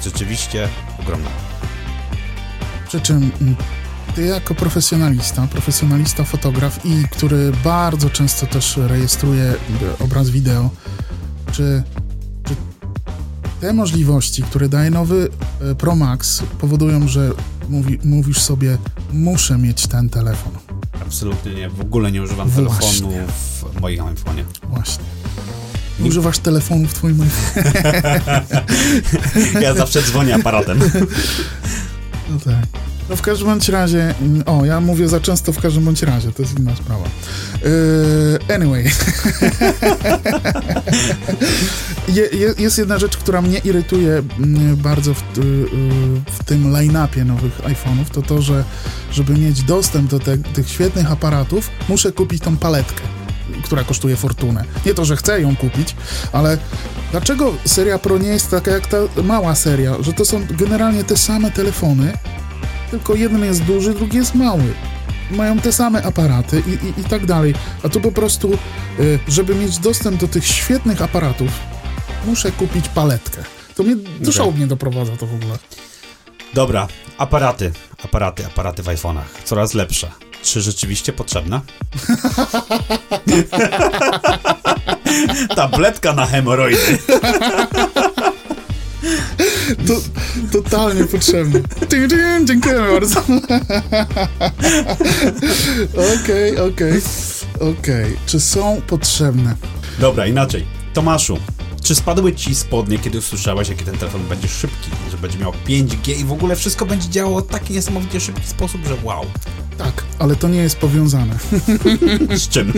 rzeczywiście ogromna. Przy czym mm, ty jako profesjonalista, profesjonalista fotograf i który bardzo często też rejestruje obraz wideo, czy, czy te możliwości, które daje nowy e, Pro Max powodują, że mówi, mówisz sobie, muszę mieć ten telefon? Absolutnie nie. W ogóle nie używam Właśnie. telefonu w moim iPhone'ie. Właśnie. Nie używasz telefonu w twoim iPhone. ja zawsze dzwonię aparatem. No tak. No w każdym bądź razie, o, ja mówię za często w każdym bądź razie, to jest inna sprawa. Yy, anyway. je, je, jest jedna rzecz, która mnie irytuje bardzo w, y, w tym line-upie nowych iPhone'ów, to to, że żeby mieć dostęp do te, tych świetnych aparatów, muszę kupić tą paletkę która kosztuje fortunę. Nie to, że chcę ją kupić, ale dlaczego seria Pro nie jest taka jak ta mała seria, że to są generalnie te same telefony, tylko jeden jest duży, drugi jest mały. Mają te same aparaty i, i, i tak dalej. A tu po prostu, y, żeby mieć dostęp do tych świetnych aparatów, muszę kupić paletkę. To mnie do szału mnie doprowadza to w ogóle. Dobra, aparaty, aparaty, aparaty w iPhone'ach. Coraz lepsze. Czy rzeczywiście potrzebna? Tabletka na hemoroidy. To, totalnie potrzebny. Dziękujemy bardzo. Okej, okej, okej. Czy są potrzebne? Dobra, inaczej. Tomaszu, czy spadły ci spodnie, kiedy usłyszałeś, jaki ten telefon będzie szybki, że będzie miał 5G i w ogóle wszystko będzie działało w taki niesamowicie szybki sposób, że wow. Tak, ale to nie jest powiązane. Z czym?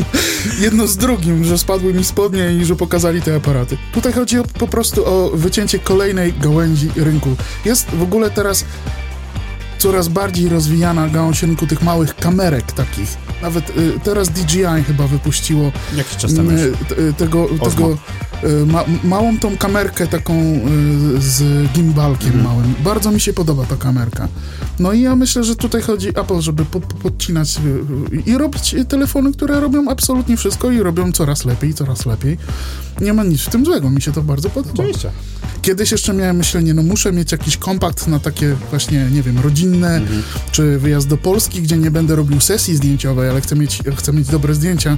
Jedno z drugim, że spadły mi spodnie i że pokazali te aparaty. Tutaj chodzi o, po prostu o wycięcie kolejnej gałęzi rynku. Jest w ogóle teraz coraz bardziej rozwijana gałąź rynku tych małych kamerek takich Nawet y, teraz DJI chyba wypuściło Jakiś czas temu y, y, tego, Osmo. tego ma, małą tą kamerkę taką y, z gimbalkiem Mhm. małym. Bardzo mi się podoba ta kamerka. No i ja myślę, że tutaj chodzi Apple, żeby po, po, podcinać y, y, i robić telefony, które robią absolutnie wszystko i robią coraz lepiej, coraz lepiej. Nie ma nic w tym złego, mi się to bardzo podoba. Oczywiście. Kiedyś jeszcze miałem myślenie, no muszę mieć jakiś kompakt na takie właśnie, nie wiem, rodzinne, Mhm. czy wyjazd do Polski, gdzie nie będę robił sesji zdjęciowej, ale chcę mieć, chcę mieć dobre zdjęcia.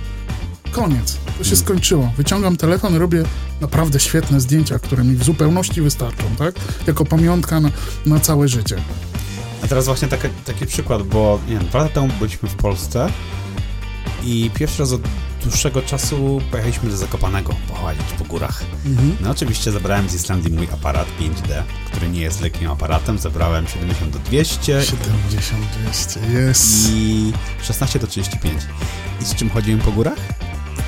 Koniec. To się Mhm. skończyło. Wyciągam telefon, robię naprawdę świetne zdjęcia, które mi w zupełności wystarczą, tak? Jako pamiątka na, na całe życie. A teraz właśnie taki, taki przykład, bo nie wiem, dwa lata temu byliśmy w Polsce i pierwszy raz od dłuższego czasu pojechaliśmy do Zakopanego pochodzić po górach. No oczywiście zabrałem z Islandii mój aparat 5D, który nie jest lekkim aparatem, zabrałem 70 do 200 70, 200, jest. i 16 do 35. I z czym chodziłem po górach?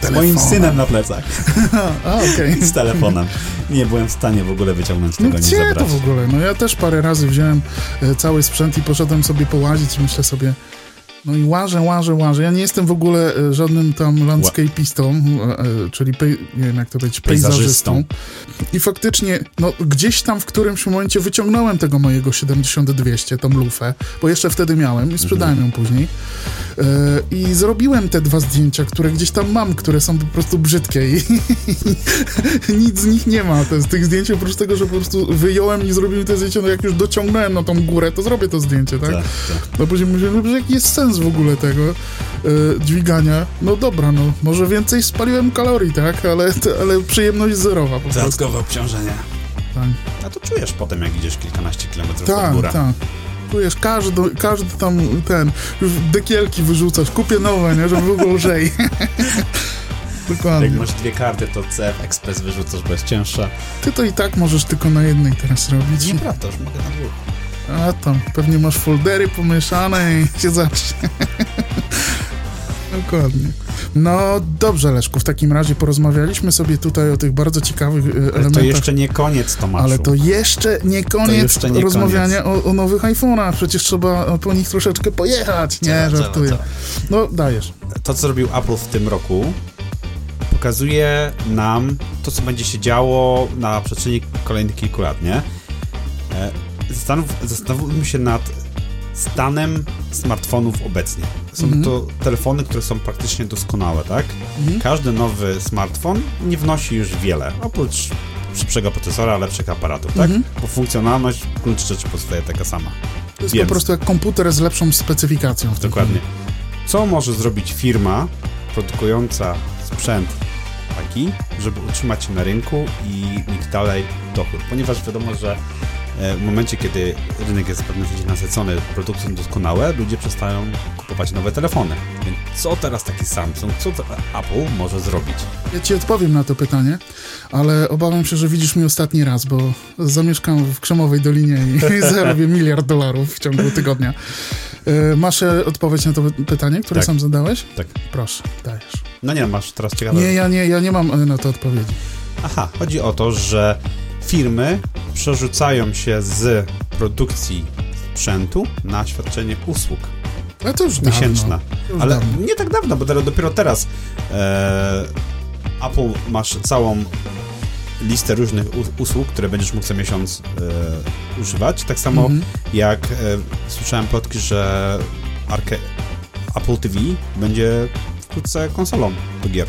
Z Telefonem. moim synem na plecach A, okej. i z telefonem. Nie byłem w stanie w ogóle wyciągnąć No tego, nie gdzie to zabrać. w ogóle? No ja też parę razy wziąłem e, cały sprzęt i poszedłem sobie połazić i myślę sobie, no i łażę, łażę, łażę. Ja nie jestem w ogóle e, żadnym tam landscapistą, e, czyli pej, nie wiem jak to powiedzieć, pejzażystą. I faktycznie, no gdzieś tam w którymś momencie wyciągnąłem tego mojego 70-200, tą lufę, bo jeszcze wtedy miałem i sprzedałem ją później. E, I zrobiłem te dwa zdjęcia, które gdzieś tam mam, które są po prostu brzydkie i nic z nich nie ma. To z tych zdjęć oprócz tego, że po prostu wyjąłem i zrobiłem te zdjęcia, no jak już dociągnąłem na tą górę, to zrobię to zdjęcie, tak? Tak, tak. No później myślałem, że jaki jest sens w ogóle tego e, dźwigania. No dobra, no może więcej spaliłem kalorii, tak? Ale, ale przyjemność zerowa po prostu. Dodatkowe obciążenie. Tak, A to czujesz potem, jak idziesz kilkanaście kilometrów pod tak. górę. tak. Czujesz, każdy, każdy tam ten, już dekielki wyrzucasz, kupię nowe, nie? Żeby było lżej. Dokładnie. Jak masz dwie karty, to CF Express wyrzucasz, bo jest cięższa. Ty to i tak możesz tylko na jednej teraz robić. Nieprawda, już mogę na dwóch. A tam, pewnie masz foldery pomieszane i się zacznie. Dokładnie. No dobrze, Leszku, w takim razie porozmawialiśmy sobie tutaj o tych bardzo ciekawych e, Ale elementach. to jeszcze nie koniec, Tomaszu. Ale to jeszcze nie koniec jeszcze nie rozmawiania o, o nowych iPhone'ach. Przecież trzeba po nich troszeczkę pojechać. Nie, Trzeba, żartuję. No, dajesz. to, co zrobił Apple w tym roku, pokazuje nam to, co będzie się działo na przestrzeni kolejnych kilku lat, nie? Zastanów, zastanówmy się nad stanem smartfonów obecnie. Są Mhm. to telefony, które są praktycznie doskonałe, tak? Mhm. Każdy nowy smartfon nie wnosi już wiele, oprócz szybszego procesora, lepszych aparatów, tak? Mhm. Bo funkcjonalność w gruncie rzeczy pozostaje taka sama. To jest Więc- po prostu jak komputer z lepszą specyfikacją. Dokładnie. Co może zrobić firma produkująca sprzęt taki, żeby utrzymać się na rynku i mieć dalej dochód? Ponieważ wiadomo, że w momencie, kiedy rynek jest w pewnym sensie nasycony produkcją doskonałe, ludzie przestają kupować nowe telefony. Więc co teraz taki Samsung, co Apple może zrobić? Ja ci odpowiem na to pytanie, ale obawiam się, że widzisz mnie ostatni raz, bo zamieszkam w Krzemowej Dolinie i zarobię miliard dolarów w ciągu tygodnia. E, Masz e, odpowiedź na to pytanie, które Tak. sam zadałeś? Tak. Proszę, dajesz. No nie, masz teraz ciekawe... Nie, ja nie, ja nie mam e, na to odpowiedzi. Aha, chodzi o to, że firmy przerzucają się z produkcji sprzętu na świadczenie usług Ale to już dawno. miesięczna. To już Ale dawno. nie tak dawno, bo teraz- dopiero teraz e, Apple masz całą listę różnych usług, które będziesz mógł co miesiąc e, używać. Tak samo Mhm. jak e, słyszałem plotki, że Arke Apple TV będzie wkrótce konsolą do gier.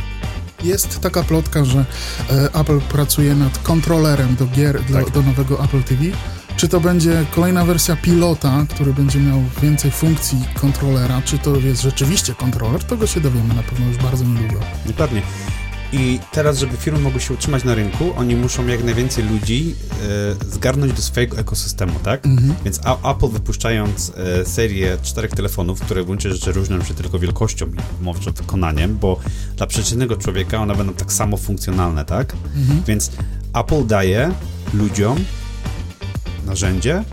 Jest taka plotka, że e, Apple pracuje nad kontrolerem do gier dla, Tak. do nowego Apple TV. Czy to będzie kolejna wersja pilota, który będzie miał więcej funkcji kontrolera, czy to jest rzeczywiście kontroler, tego się dowiemy na pewno już bardzo niedługo. Dokładnie. I teraz, żeby firmy mogły się utrzymać na rynku, oni muszą jak najwięcej ludzi e, zgarnąć do swojego ekosystemu, tak? Mhm. Więc A- Apple wypuszczając e, serię czterech telefonów, które w gruncie rzeczy różnią się tylko wielkością i może wykonaniem, bo dla przeciętnego człowieka one będą tak samo funkcjonalne, tak? Mhm. Więc Apple daje ludziom narzędzie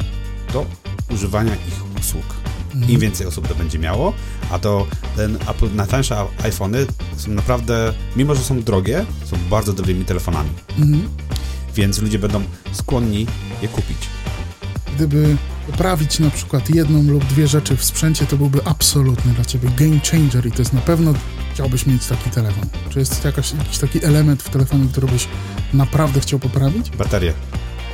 do używania ich usług. Mhm. Im więcej osób to będzie miało, a to ten Apple, najtańsze iPhony są naprawdę, mimo że są drogie, są bardzo dobrymi telefonami. Mhm. Więc ludzie będą skłonni je kupić. Gdyby poprawić na przykład jedną lub dwie rzeczy w sprzęcie, to byłby absolutny dla ciebie game changer i to jest na pewno chciałbyś mieć taki telefon. Czy jest jakaś, jakiś taki element w telefonie, który byś naprawdę chciał poprawić? Baterie.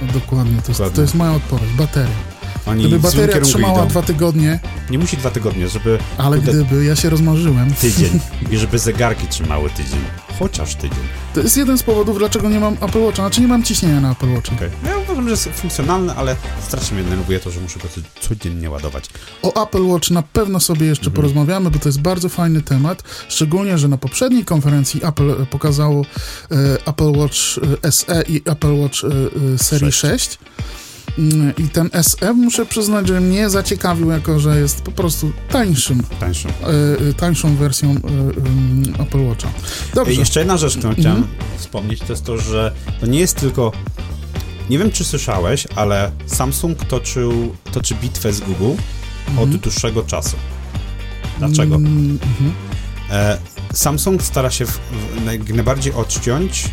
No, dokładnie, to jest, Dokładnie. to jest moja odpowiedź. Bateria. Oni Gdyby bateria trzymała idą. dwa tygodnie, Nie musi dwa tygodnie, żeby ale gdyby, ja się rozmarzyłem. tydzień. I żeby zegarki trzymały tydzień. Chociaż tydzień. To jest jeden z powodów, dlaczego nie mam Apple Watcha. Znaczy nie mam ciśnienia na Apple Watcha. Okej. Ja uważam, że jest funkcjonalne, ale strasznie mnie denerwuje to, że muszę go co- codziennie ładować. O Apple Watch na pewno sobie jeszcze Mhm. porozmawiamy, bo to jest bardzo fajny temat. Szczególnie, że na poprzedniej konferencji Apple e, pokazało e, Apple Watch e, SE i Apple Watch e, e, serii 6. Mm, I ten SE muszę przyznać, że mnie zaciekawił, jako że jest po prostu tańszym, Tańszą. e, e, tańszą wersją e, em, Apple Watcha. Dobrze. Jeszcze jedna rzecz, którą chciałem wspomnieć, to jest to, że to nie jest tylko... Nie wiem, czy słyszałeś, ale Samsung toczył, toczy bitwę z Google od dłuższego czasu. Dlaczego? Mm, mhm. E, Samsung stara się w, w, naj- najbardziej odciąć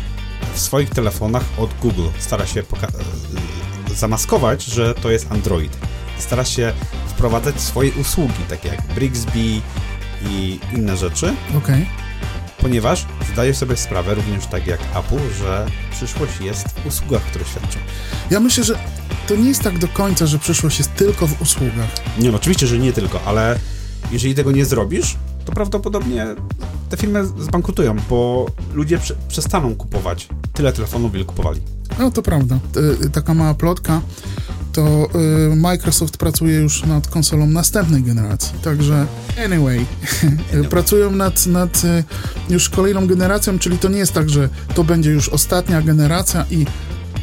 w swoich telefonach od Google. Stara się poka- e, zamaskować, że to jest Android. Stara się wprowadzać swoje usługi, takie jak Brixby i inne rzeczy, Okej. ponieważ zdaje sobie sprawę, również tak jak Apple, że przyszłość jest w usługach, które świadczą. Ja myślę, że to nie jest tak do końca, że przyszłość jest tylko w usługach. Nie, no oczywiście, że nie tylko, ale jeżeli tego nie zrobisz, to prawdopodobnie te firmy zbankrutują, bo ludzie prze- przestaną kupować tyle telefonów, ile kupowali. No to prawda. Y, Taka mała plotka, to y, Microsoft pracuje już nad konsolą następnej generacji. Także anyway, pracują nad, nad y, już kolejną generacją, czyli to nie jest tak, że to będzie już ostatnia generacja i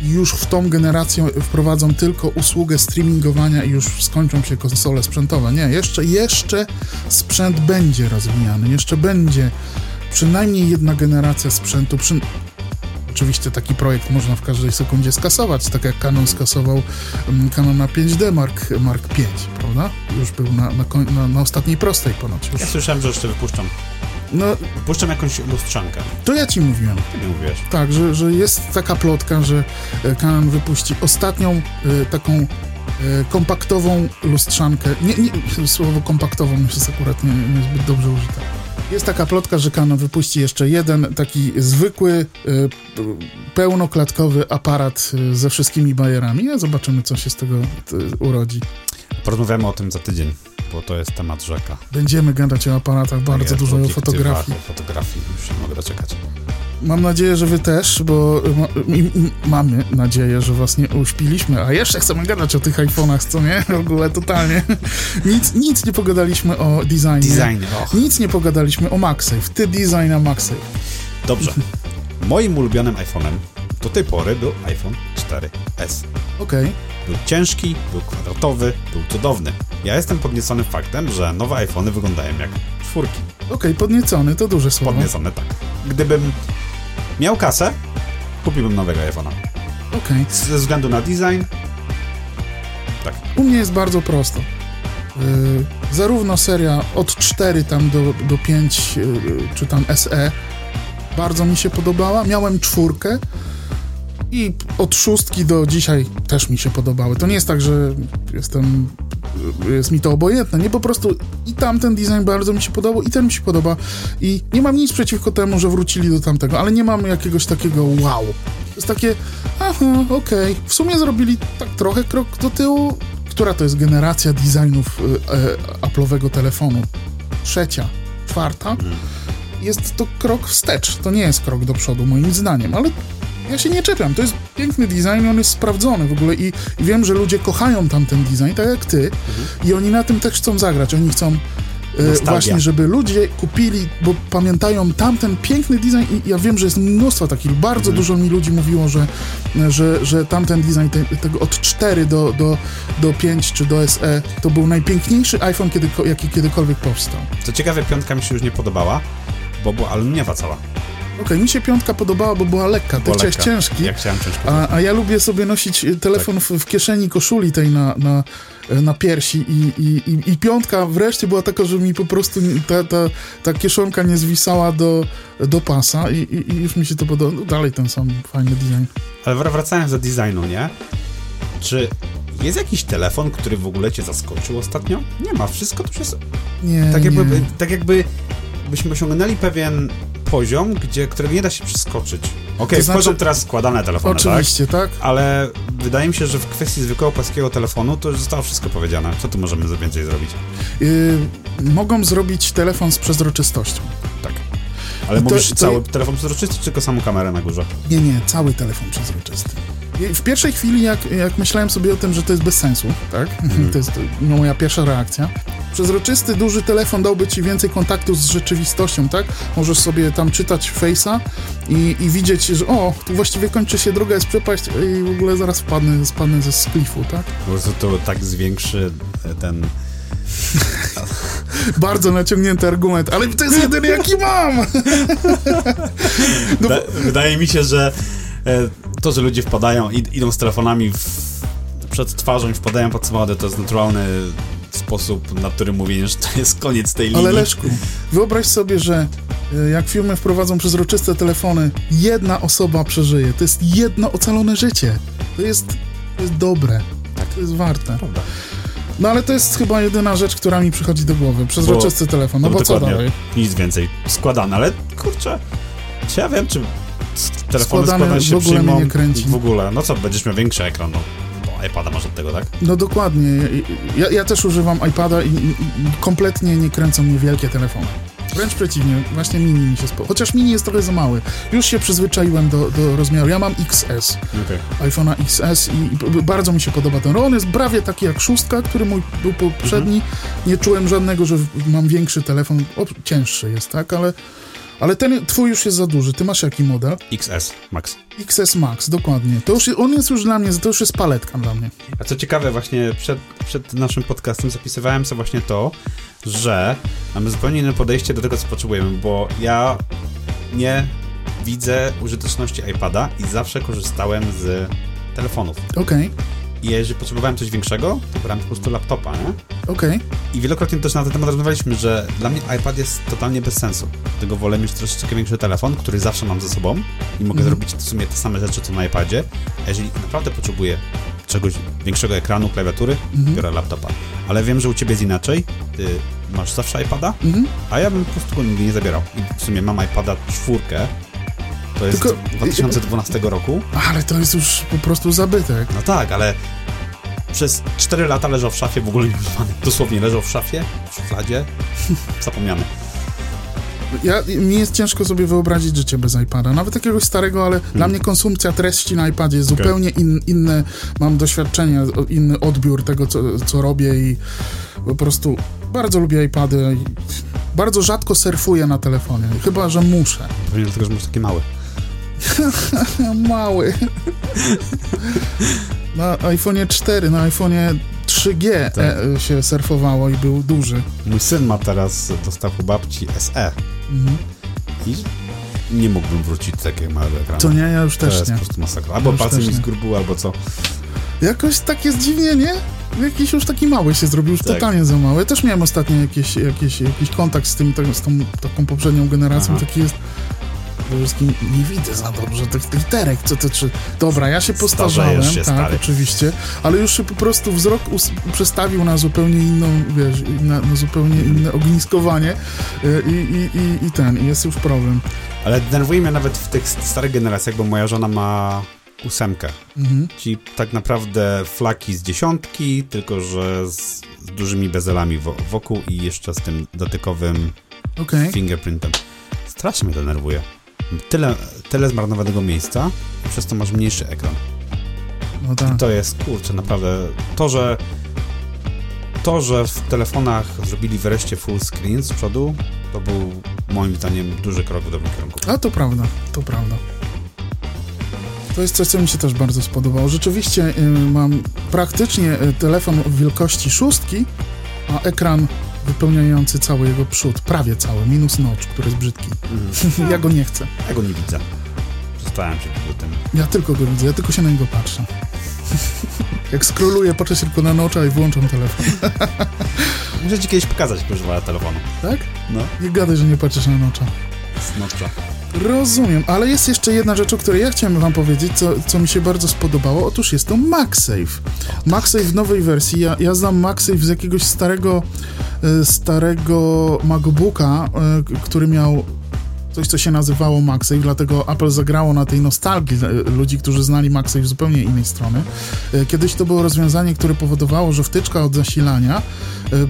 już w tą generację wprowadzą tylko usługę streamingowania i już skończą się konsole sprzętowe. Nie, jeszcze, jeszcze sprzęt będzie rozwijany, jeszcze będzie przynajmniej jedna generacja sprzętu, przy, Oczywiście taki projekt można w każdej sekundzie skasować, tak jak Canon skasował um, Canona 5D Mark, Mark 5, prawda? Już był na, na, na, na ostatniej prostej ponoć. Już. Ja słyszałem, że jeszcze wypuszczam. No, Wypuszczam jakąś lustrzankę. to ja ci mówiłem. Ty mi mówiłeś. Tak, że, że jest taka plotka, że e, Canon wypuści ostatnią e, taką e, kompaktową lustrzankę. Nie, nie, słowo kompaktową jest akurat nie, nie zbyt dobrze użyte. Jest taka plotka, że Canon wypuści jeszcze jeden taki zwykły, e, pełnoklatkowy aparat e, ze wszystkimi bajerami. Zobaczymy, co się z tego urodzi. Porozmawiamy o tym za tydzień, bo to jest temat rzeka. Będziemy gadać o aparatach, bardzo dużo o fotografii. O fotografii, już nie mogę doczekać. Mam nadzieję, że wy też, bo mamy nadzieję, że was nie uśpiliśmy, a jeszcze chcemy gadać o tych iPhone'ach, co nie? W ogóle totalnie. Nic, nic nie pogadaliśmy o designie. Design, och. Nic nie pogadaliśmy o MagSafe. Ty design, a MagSafe. Dobrze. Moim ulubionym iPhone'em do tej pory był iPhone 4S. Okej. Był ciężki, był kwadratowy, był cudowny. Ja jestem podniecony faktem, że nowe iPhony wyglądają jak czwórki. Okej, podniecony, to duże słowo. Podniecone, tak. Gdybym miał kasę, kupiłbym nowego iPhone'a. Okej. Ze względu na design, tak. U mnie jest bardzo prosto. Yy, zarówno seria od 4 tam do, do 5, yy, czy tam SE, bardzo mi się podobała. Miałem czwórkę i od szóstki do dzisiaj też mi się podobały. To nie jest tak, że jestem, jest mi to obojętne. Nie, po prostu i tamten design bardzo mi się podobał, i ten mi się podoba. I nie mam nic przeciwko temu, że wrócili do tamtego, ale nie mam jakiegoś takiego wow. To jest takie, aha, okej. W sumie zrobili tak trochę krok do tyłu. Która to jest generacja designów y, Apple'owego telefonu? Trzecia, czwarta? Jest to krok wstecz. To nie jest krok do przodu, moim zdaniem, ale ja się nie czepiam. To jest piękny design, on jest sprawdzony w ogóle i, i wiem, że ludzie kochają tamten design, tak jak ty, i oni na tym też chcą zagrać. Oni chcą e, Nostalgia. właśnie, żeby ludzie kupili, bo pamiętają tamten piękny design i ja wiem, że jest mnóstwo takich, bardzo dużo mi ludzi mówiło, że, że, że tamten design te, tego od 4 do, do, do 5 czy do SE to był najpiękniejszy iPhone, kiedy, jaki kiedykolwiek powstał. Co ciekawe, piątka mi się już nie podobała, bo była aluminiowa cała. Okej, mi się piątka podobała, bo była lekka, ty Była chciałeś lekka. ciężki, Jak chciałem ciężko. a, a ja lubię sobie nosić y, telefon Tak. w, w kieszeni koszuli tej na, na, y, na piersi i, i, i, i piątka wreszcie była taka, że mi po prostu ta, ta, ta kieszonka nie zwisała do, do pasa i, i, i już mi się to podoba. No, dalej ten sam fajny design. Ale wr- wracając do designu, nie? Czy jest jakiś telefon, który w ogóle cię zaskoczył ostatnio? Nie ma, wszystko to już jest... Nie, Tak jakby, nie. tak jakby byśmy osiągnęli pewien poziom, gdzie, którego nie da się przeskoczyć. Okej, To znaczy- wchodzą teraz składane telefony, tak? Oczywiście, tak? Ale wydaje mi się, że w kwestii zwykłego płaskiego telefonu to już zostało wszystko powiedziane. Co tu możemy za- więcej zrobić? Y, mogą zrobić telefon z przezroczystością. Tak. Ale I to- mówisz to- cały telefon przezroczysty, czy tylko samą kamerę na górze? Nie, nie, cały telefon przezroczysty. W pierwszej chwili, jak, jak myślałem sobie o tym, że to jest bez sensu, tak? To jest no, moja pierwsza reakcja. Przezroczysty, duży telefon dałby ci więcej kontaktu z rzeczywistością, tak? Możesz sobie tam czytać Face'a i, i widzieć, że o, tu właściwie kończy się droga, jest przepaść i w ogóle zaraz wpadnę, spadnę ze sklifu, tak? Po prostu to tak zwiększy ten... Bardzo naciągnięty argument, ale to jest jedyny, jaki mam! No, Da, wydaje mi się, że e, to, że ludzie wpadają, id, idą z telefonami w, przed twarzą i wpadają pod samochody, to jest naturalny sposób, na który mówienie, że to jest koniec tej linii. Ale Leszku, wyobraź sobie, że e, jak firmy wprowadzą przezroczyste telefony, jedna osoba przeżyje. To jest jedno ocalone życie. To jest, to jest dobre. Tak. To jest warte. Prawda. No ale to jest chyba jedyna rzecz, która mi przychodzi do głowy. Przezroczysty telefon. No bo co dalej? Nic więcej. Składane, ale kurczę, czy ja wiem, czy telefony Składane składane się w ogóle mnie przyjmą nie kręci. w ogóle. No co, będziesz miał większy ekran, no. IPada masz od tego, tak? No dokładnie. Ja, ja też używam iPada i, i, kompletnie nie kręcą mnie wielkie telefony. Wręcz przeciwnie, właśnie mini mi się spo... Chociaż mini jest trochę za mały. Już się przyzwyczaiłem do, do rozmiaru. Ja mam XS. Okej. iPhone'a XS i, i bardzo mi się podoba ten. On jest prawie taki jak szóstka, który mój był poprzedni. Mhm. Nie czułem żadnego, że mam większy telefon. O, cięższy jest, tak? Ale, ale ten twój już jest za duży. Ty masz jaki model? XS Max. XS Max, dokładnie. To już, on jest już dla mnie, to już jest paletka dla mnie. A co ciekawe, właśnie przed, przed naszym podcastem zapisywałem sobie właśnie to, że mamy zupełnie inne podejście do tego, co potrzebujemy, bo ja nie widzę użyteczności iPada i zawsze korzystałem z telefonów. Okej, I jeżeli potrzebowałem coś większego, to brałem po prostu laptopa, nie? okej. I wielokrotnie też na ten temat rozmawialiśmy, że dla mnie iPad jest totalnie bez sensu. Dlatego wolę mieć troszeczkę większy telefon, który zawsze mam ze sobą i mogę Mhm. zrobić w sumie te same rzeczy, co na iPadzie. A jeżeli naprawdę potrzebuję czegoś większego ekranu, klawiatury, Mhm. biorę laptopa. Ale wiem, że u ciebie jest inaczej. Ty masz zawsze iPada, Mhm. a ja bym po prostu go nigdy nie zabierał. I w sumie mam iPada czwórkę. To jest Tylko- z 2012 roku. Ale to jest już po prostu zabytek. No tak, ale przez 4 lata leżał w szafie, w ogóle nie używany. Dosłownie leżał w szafie, w szufladzie, zapomniany. Ja, mi jest ciężko sobie wyobrazić życie bez iPada. Nawet jakiegoś starego, ale dla mnie konsumpcja treści na iPadzie jest Okej. zupełnie in, inne. Mam doświadczenie, inny odbiór tego, co, co robię i po prostu bardzo lubię iPady. i Bardzo rzadko surfuję na telefonie, chyba że muszę. Pewnie dlatego, że masz taki mały. Mały. Na iPhone'ie 4, na iPhone'ie 3G Tak. e, się surfowało i był duży. Mój syn ma teraz, dostał u babci SE Mhm. i nie mógłbym wrócić do takiego małego ekranu. To nie, ja już To też jest nie. po prostu masakra. Albo też mi zgrubił, albo co. Jakoś tak jest dziwnie, nie? Jakiś już taki mały się zrobił, już Tak. totalnie za mały. Też miałem ostatnio jakieś, jakieś, jakiś kontakt z, tym, tak- z tą taką poprzednią generacją, Aha. taki jest... Przede wszystkim nie widzę za dobrze tych literek, co to czy... Dobra, ja się postarzałem, się, tak, stary. oczywiście, ale już się po prostu wzrok przestawił na zupełnie inną, wiesz, na, na zupełnie inne ogniskowanie y, i, i, i, i ten, jest już problem. Ale denerwuje mnie nawet w tych starych generacjach, bo moja żona ma ósemkę. Mhm. Ci tak naprawdę flaki z dziesiątki, tylko że z, z dużymi bezelami wo- wokół i jeszcze z tym dotykowym Okej, fingerprintem. Strasznie mnie denerwuje. Tyle, tyle zmarnowanego miejsca i przez to masz mniejszy ekran. no tak. To jest, kurczę, naprawdę... To, że to, że w telefonach zrobili wreszcie full screen z przodu, to był moim zdaniem duży krok w dobrym kierunku. A to prawda, to prawda. To jest coś, co mi się też bardzo spodobało. Rzeczywiście y, mam praktycznie y, telefon w wielkości szóstki, a ekran wypełniający cały jego przód, prawie cały, minus notch, który jest brzydki. Mhm. ja go nie chcę. Ja go nie widzę. Przestałem się tym. Ja tylko go widzę, ja tylko się na niego patrzę. Jak scrolluję, patrzę się tylko na nocza i włączam telefon. Muszę ci kiedyś pokazać, jak używałem telefonu. Tak? No, Nie gadaj, że nie patrzysz na nocza. z nocza. Rozumiem, ale jest jeszcze jedna rzecz, o której ja chciałem wam powiedzieć, co, co mi się bardzo spodobało. Otóż jest to MagSafe. MagSafe w nowej wersji. Ja, ja znam MagSafe z jakiegoś starego, e, starego MacBooka, e, który miał coś, co się nazywało MagSafe, dlatego Apple zagrało na tej nostalgii e, ludzi, którzy znali MagSafe z zupełnie innej strony. Kiedyś to było rozwiązanie, które powodowało, że wtyczka od zasilania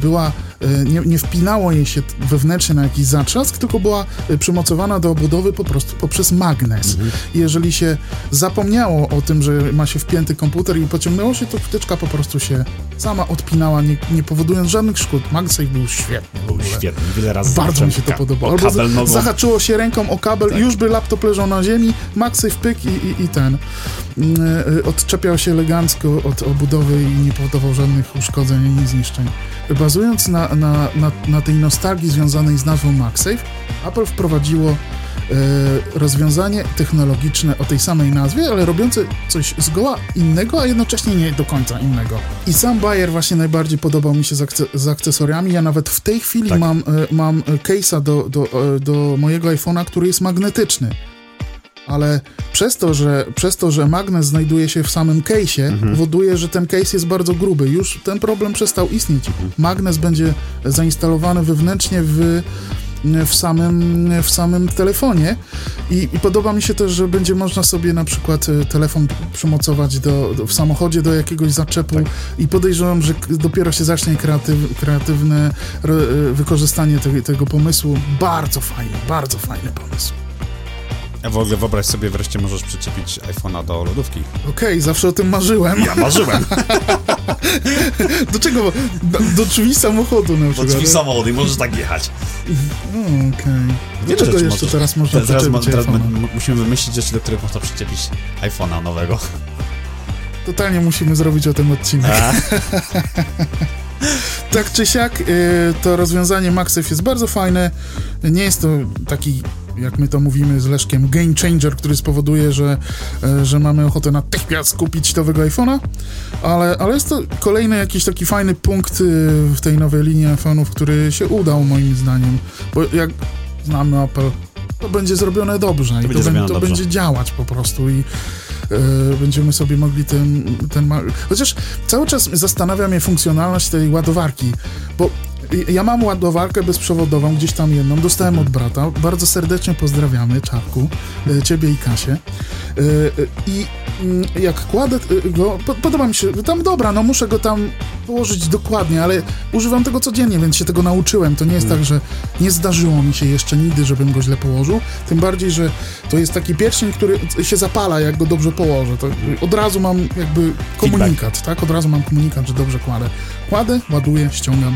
była nie, nie wpinało jej się wewnętrznie na jakiś zatrzask, tylko była e, przymocowana do obudowy po prostu poprzez magnes. Mhm. Jeżeli się zapomniało o tym, że ma się wpięty komputer i pociągnęło się, to wtyczka po prostu się sama odpinała, nie, nie powodując żadnych szkód. MagSafe był świetny. Był świetny, wiele razy Bardzo mi się to podobało. Albo zahaczyło się ręką o kabel, tak. już by laptop leżał na ziemi, MagSafe pyk i, i, i ten. Mm, e, odczepiał się elegancko od obudowy i nie powodował żadnych uszkodzeń ani zniszczeń. Bazując na, na, na, na tej nostalgii związanej z nazwą MagSafe, Apple wprowadziło e, rozwiązanie technologiczne o tej samej nazwie, ale robiące coś zgoła innego, a jednocześnie nie do końca innego. I sam Bayer właśnie najbardziej podobał mi się z, akce z akcesoriami. Ja nawet w tej chwili tak. mam, e, mam case'a do, do, do mojego iPhone'a, który jest magnetyczny ale przez to, że, przez to, że magnes znajduje się w samym case'ie, mhm. powoduje, że ten case jest bardzo gruby. Już ten problem przestał istnieć. Mhm. Magnes będzie zainstalowany wewnętrznie w w samym, w samym telefonie I, I, podoba mi się też, że będzie można sobie na przykład e, telefon przymocować do, do w samochodzie do jakiegoś zaczepu tak. i podejrzewam, że dopiero się zacznie kreatyw, kreatywne e, wykorzystanie tego, tego pomysłu. Bardzo fajny, bardzo fajny pomysł. A w ogóle wyobraź sobie, wreszcie możesz przyczepić iPhone'a do lodówki. Okej, okay, zawsze o tym marzyłem. Ja marzyłem. do czego? Do, do drzwi samochodu na przykład. Do drzwi samochodu i możesz tak jechać. Okej. Okay. Dlaczego jeszcze możesz, teraz można teraz, teraz musimy wymyślić rzeczy, do których można przyczepić iPhone'a nowego. Totalnie musimy zrobić o tym odcinek. tak czy siak, y, to rozwiązanie MagSafe jest bardzo fajne. Nie jest to taki jak my to mówimy z Leszkiem, game changer, który spowoduje, że, e, że mamy ochotę natychmiast kupić nowego iPhone'a, ale, ale jest to kolejny jakiś taki fajny punkt y, w tej nowej linii iPhone'ów, który się udał moim zdaniem, bo jak znamy Apple, to będzie zrobione dobrze to i będzie to, będzie, to będzie działać po prostu i e, będziemy sobie mogli ten, ten... Chociaż cały czas zastanawia mnie funkcjonalność tej ładowarki, bo ja mam ładowarkę bezprzewodową, gdzieś tam jedną, dostałem od brata. Bardzo serdecznie pozdrawiamy, Czarku, e, ciebie i Kasię. E, I mm, jak kładę go, podoba mi się, tam dobra, no muszę go tam położyć dokładnie, ale używam tego codziennie, więc się tego nauczyłem. To nie jest tak, że nie zdarzyło mi się jeszcze nigdy, żebym go źle położył. Tym bardziej, że to jest taki pierścień, który się zapala, jak go dobrze położę. To od razu mam jakby komunikat, tak? Od razu mam komunikat, że dobrze kładę. Kładę, ładuję, ściągam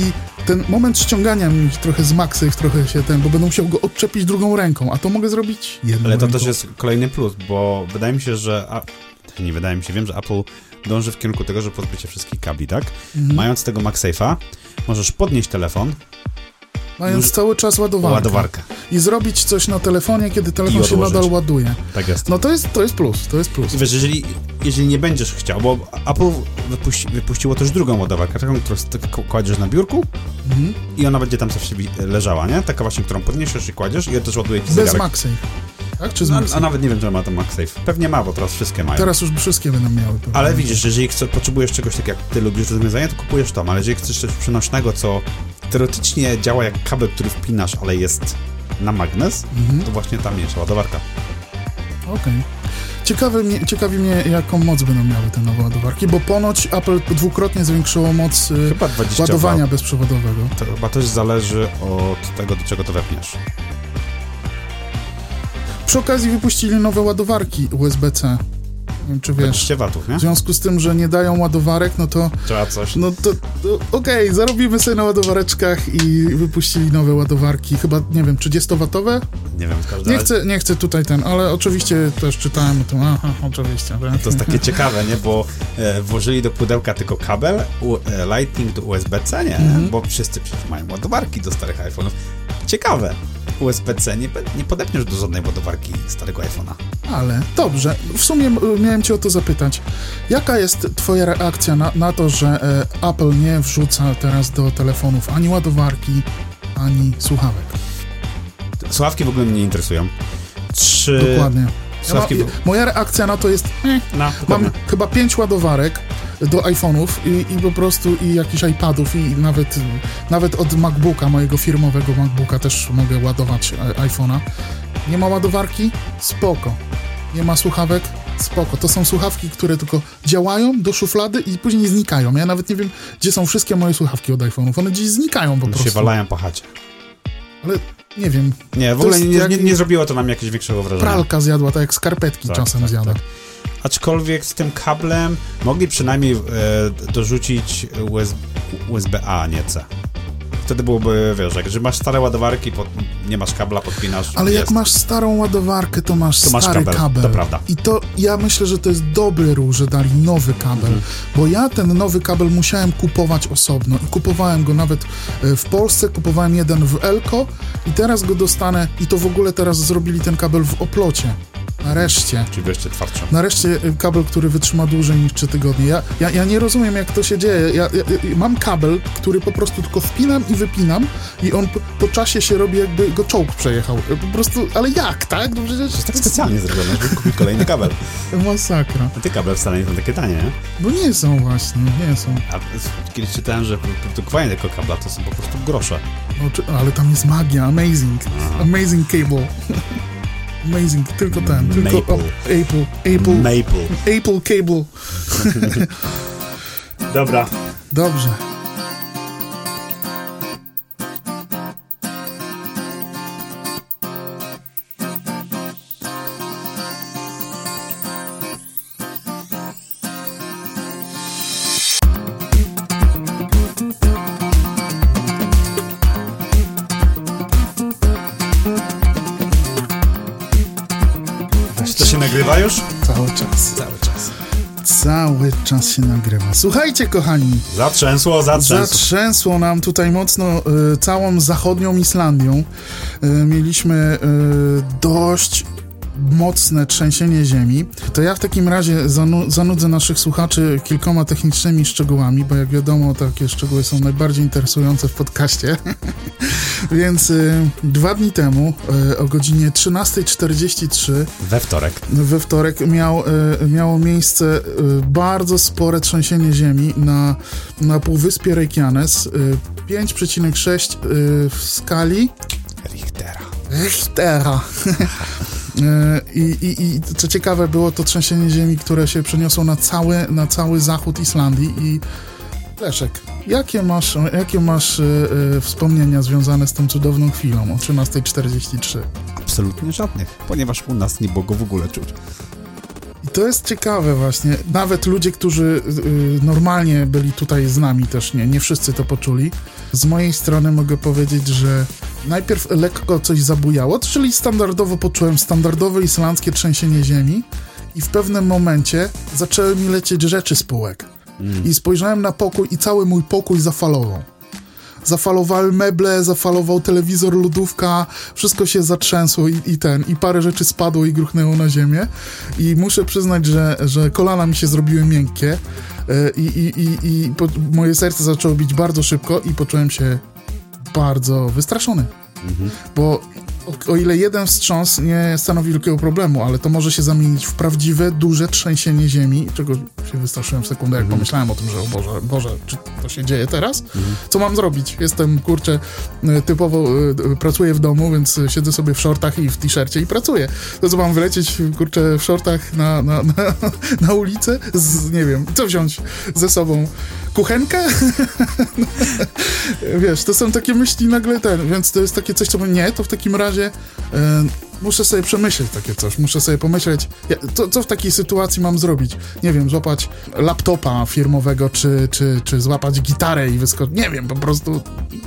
i ten moment ściągania mi trochę z MagSafe, trochę się ten, bo będę musiał go odczepić drugą ręką, a to mogę zrobić jedną Ale to ręką. też jest kolejny plus, bo wydaje mi się, że... A, nie wydaje mi się, wiem, że Apple dąży w kierunku tego, że pozbycie wszystkich kabli, tak? Mhm. Mając tego MagSafe'a, możesz podnieść telefon, Mając już cały czas ładowarkę. ładowarkę. I zrobić coś na telefonie, kiedy telefon się nadal ładuje. Tak jest. No to jest, to jest plus, to jest plus. Wiesz, jeżeli, jeżeli nie będziesz chciał, bo Apple wypuści, wypuściło też drugą ładowarkę, taką, którą kładziesz na biurku mhm. i ona będzie tam zawsze leżała, nie? Taka właśnie, którą podniesiesz i kładziesz i też ładuje ci Bez zegarek. MagSafe. Tak? Czy z a, a, nawet nie wiem, czy ma to MagSafe. Pewnie ma, bo teraz wszystkie mają. Teraz już wszystkie będą miały. Pewnie. Ale widzisz, jeżeli chcesz, potrzebujesz czegoś tak jak ty lubisz rozwiązania, to kupujesz to, ale jeżeli chcesz coś przenośnego, co teoretycznie działa jak kabel, który wpinasz, ale jest na magnes, mhm. to właśnie tam jest ładowarka. Okej. Okay. Ciekawy mnie, ciekawi mnie, jaką moc będą miały te nowe ładowarki, bo ponoć Apple dwukrotnie zwiększyło moc y, ładowania bezprzewodowego. To chyba też zależy od tego, do czego to wepniesz. Przy okazji wypuścili nowe ładowarki USB-C czy wiesz, watów, nie? w związku z tym, że nie dają ładowarek, no to... Trzeba coś. No to, to okej, okay, zarobimy sobie na ładowareczkach i wypuścili nowe ładowarki, chyba, nie wiem, 30-watowe? Nie wiem, w każdym nie chcę, nie chcę tutaj ten, ale oczywiście też czytałem o tym, aha, oczywiście. To jest takie ciekawe, nie, bo e, włożyli do pudełka tylko kabel, u, e, Lightning do USB-C, nie? Mhm. Bo wszyscy przecież mają ładowarki do starych iPhone'ów. Ciekawe. USB-C nie, nie podepniesz do żadnej ładowarki starego iPhone'a. Ale dobrze, w sumie miałem cię o to zapytać. Jaka jest twoja reakcja na, na to, że e, Apple nie wrzuca teraz do telefonów ani ładowarki, ani słuchawek? Słuchawki w ogóle mnie nie interesują. Trzy... Dokładnie. Ja ma, moja reakcja na to jest, eh, No, mam chyba pięć ładowarek do iPhone'ów i, i po prostu i jakichś iPadów i nawet, nawet od MacBooka, mojego firmowego MacBooka też mogę ładować e, iPhone'a. Nie ma ładowarki? Spoko. Nie ma słuchawek? Spoko. To są słuchawki, które tylko działają do szuflady i później znikają. Ja nawet nie wiem, gdzie są wszystkie moje słuchawki od iPhone'ów. One gdzieś znikają po One się prostu. walają po chacie. Ale nie wiem, Nie, w ogóle nie, nie, nie zrobiło to nam jakiegoś większego wrażenia. pralka zjadła, tak jak skarpetki Tak, czasem tak, zjada. tak. Aczkolwiek z tym kablem mogli przynajmniej e, dorzucić USB, USB-A, a nie C. Wtedy byłoby, wiesz, jak że masz stare ładowarki, pod, nie masz kabla, podpinasz. Ale jak jest. masz starą ładowarkę, to masz To masz stary kabel, kabel. to prawda. I to ja myślę, że to jest dobry ruch, że dali nowy kabel, Mhm. bo ja ten nowy kabel musiałem kupować osobno i kupowałem go nawet e, w Polsce, kupowałem jeden w Elko i teraz go dostanę i to w ogóle teraz zrobili ten kabel w oplocie. Nareszcie. Czyli wreszcie twardsze. Nareszcie y, kabel, który wytrzyma dłużej niż 3 tygodnie. Ja, ja, ja nie rozumiem, jak to się dzieje. Ja, ja, ja mam kabel, który po prostu tylko wpinam i wypinam i on po, po czasie się robi, jakby go czołg przejechał. Po prostu, ale jak, tak? No przecież To jest tak specjalnie zrobione, żeby kupić kolejny kabel. masakra. A te kable wcale nie są takie tanie, nie? No nie są właśnie, nie są. A kiedyś czytałem, że produkowanie tego kabla to są po prostu grosze. No, czy, ale tam jest magia, amazing. Amazing cable. Amazing, tylko ten, tylko Maple. o, Apple, Apple, Maple. Apple cable. Dobra. Dobrze. Czas się nagrywa. Słuchajcie, kochani, Zatrzęsło, zatrzęsło. zatrzęsło nam tutaj mocno y, całą zachodnią Islandią. Y, mieliśmy y, dość mocne trzęsienie ziemi. To ja w takim razie zanu zanudzę naszych słuchaczy kilkoma technicznymi szczegółami, bo jak wiadomo, takie szczegóły są najbardziej interesujące w podcaście. Więc y, dwa dni temu y, o godzinie 13.43 We wtorek. we wtorek miał, e, miało miejsce e, bardzo spore trzęsienie ziemi na, na półwyspie Reykjanes. e, 5,6 e, w skali Richtera. Richtera. E, I, i, I co ciekawe było to trzęsienie ziemi, które się przeniosło na cały, na cały zachód Islandii i Leszek, jakie masz, jakie masz e, e, wspomnienia związane z tą cudowną chwilą o 13.43? Absolutnie żadnych, ponieważ u nas nie było go w ogóle czuć. To jest ciekawe właśnie. Nawet ludzie, którzy y, normalnie byli tutaj z nami też nie, nie wszyscy to poczuli. Z mojej strony mogę powiedzieć, że najpierw lekko coś zabujało, czyli standardowo poczułem standardowe islandzkie trzęsienie ziemi i w pewnym momencie zaczęły mi lecieć rzeczy z półek. I spojrzałem na pokój i cały mój pokój zafalował. Zafalowały meble, zafalował telewizor, lodówka, wszystko się zatrzęsło i, i ten, i parę rzeczy spadło i gruchnęło na ziemię. I muszę przyznać, że, że kolana mi się zrobiły miękkie e, i, i, i, i po, moje serce zaczęło bić bardzo szybko i poczułem się bardzo wystraszony. Bo o, ile jeden wstrząs nie stanowi wielkiego problemu, ale to może się zamienić w prawdziwe, duże trzęsienie ziemi, czego się wystraszyłem w sekundę, jak pomyślałem o tym, że o Boże, Boże, czy to się dzieje teraz? Co mam zrobić? Jestem, kurczę, e, typowo e, pracuję w domu, więc e, siedzę sobie w shortach i w t-shircie i pracuję. To co, mam wylecieć, kurczę, w shortach na, na, na, na ulicę? Z, nie wiem, co wziąć ze sobą? Kuchenkę? Wiesz, to są takie myśli nagle ten, więc to jest takie coś, co nie, to w takim razie e, muszę sobie przemyśleć takie coś, muszę sobie pomyśleć, ja, co, co w takiej sytuacji mam zrobić. Nie wiem, złapać laptopa firmowego, czy, czy, czy złapać gitarę i wyskoczyć, nie wiem, po prostu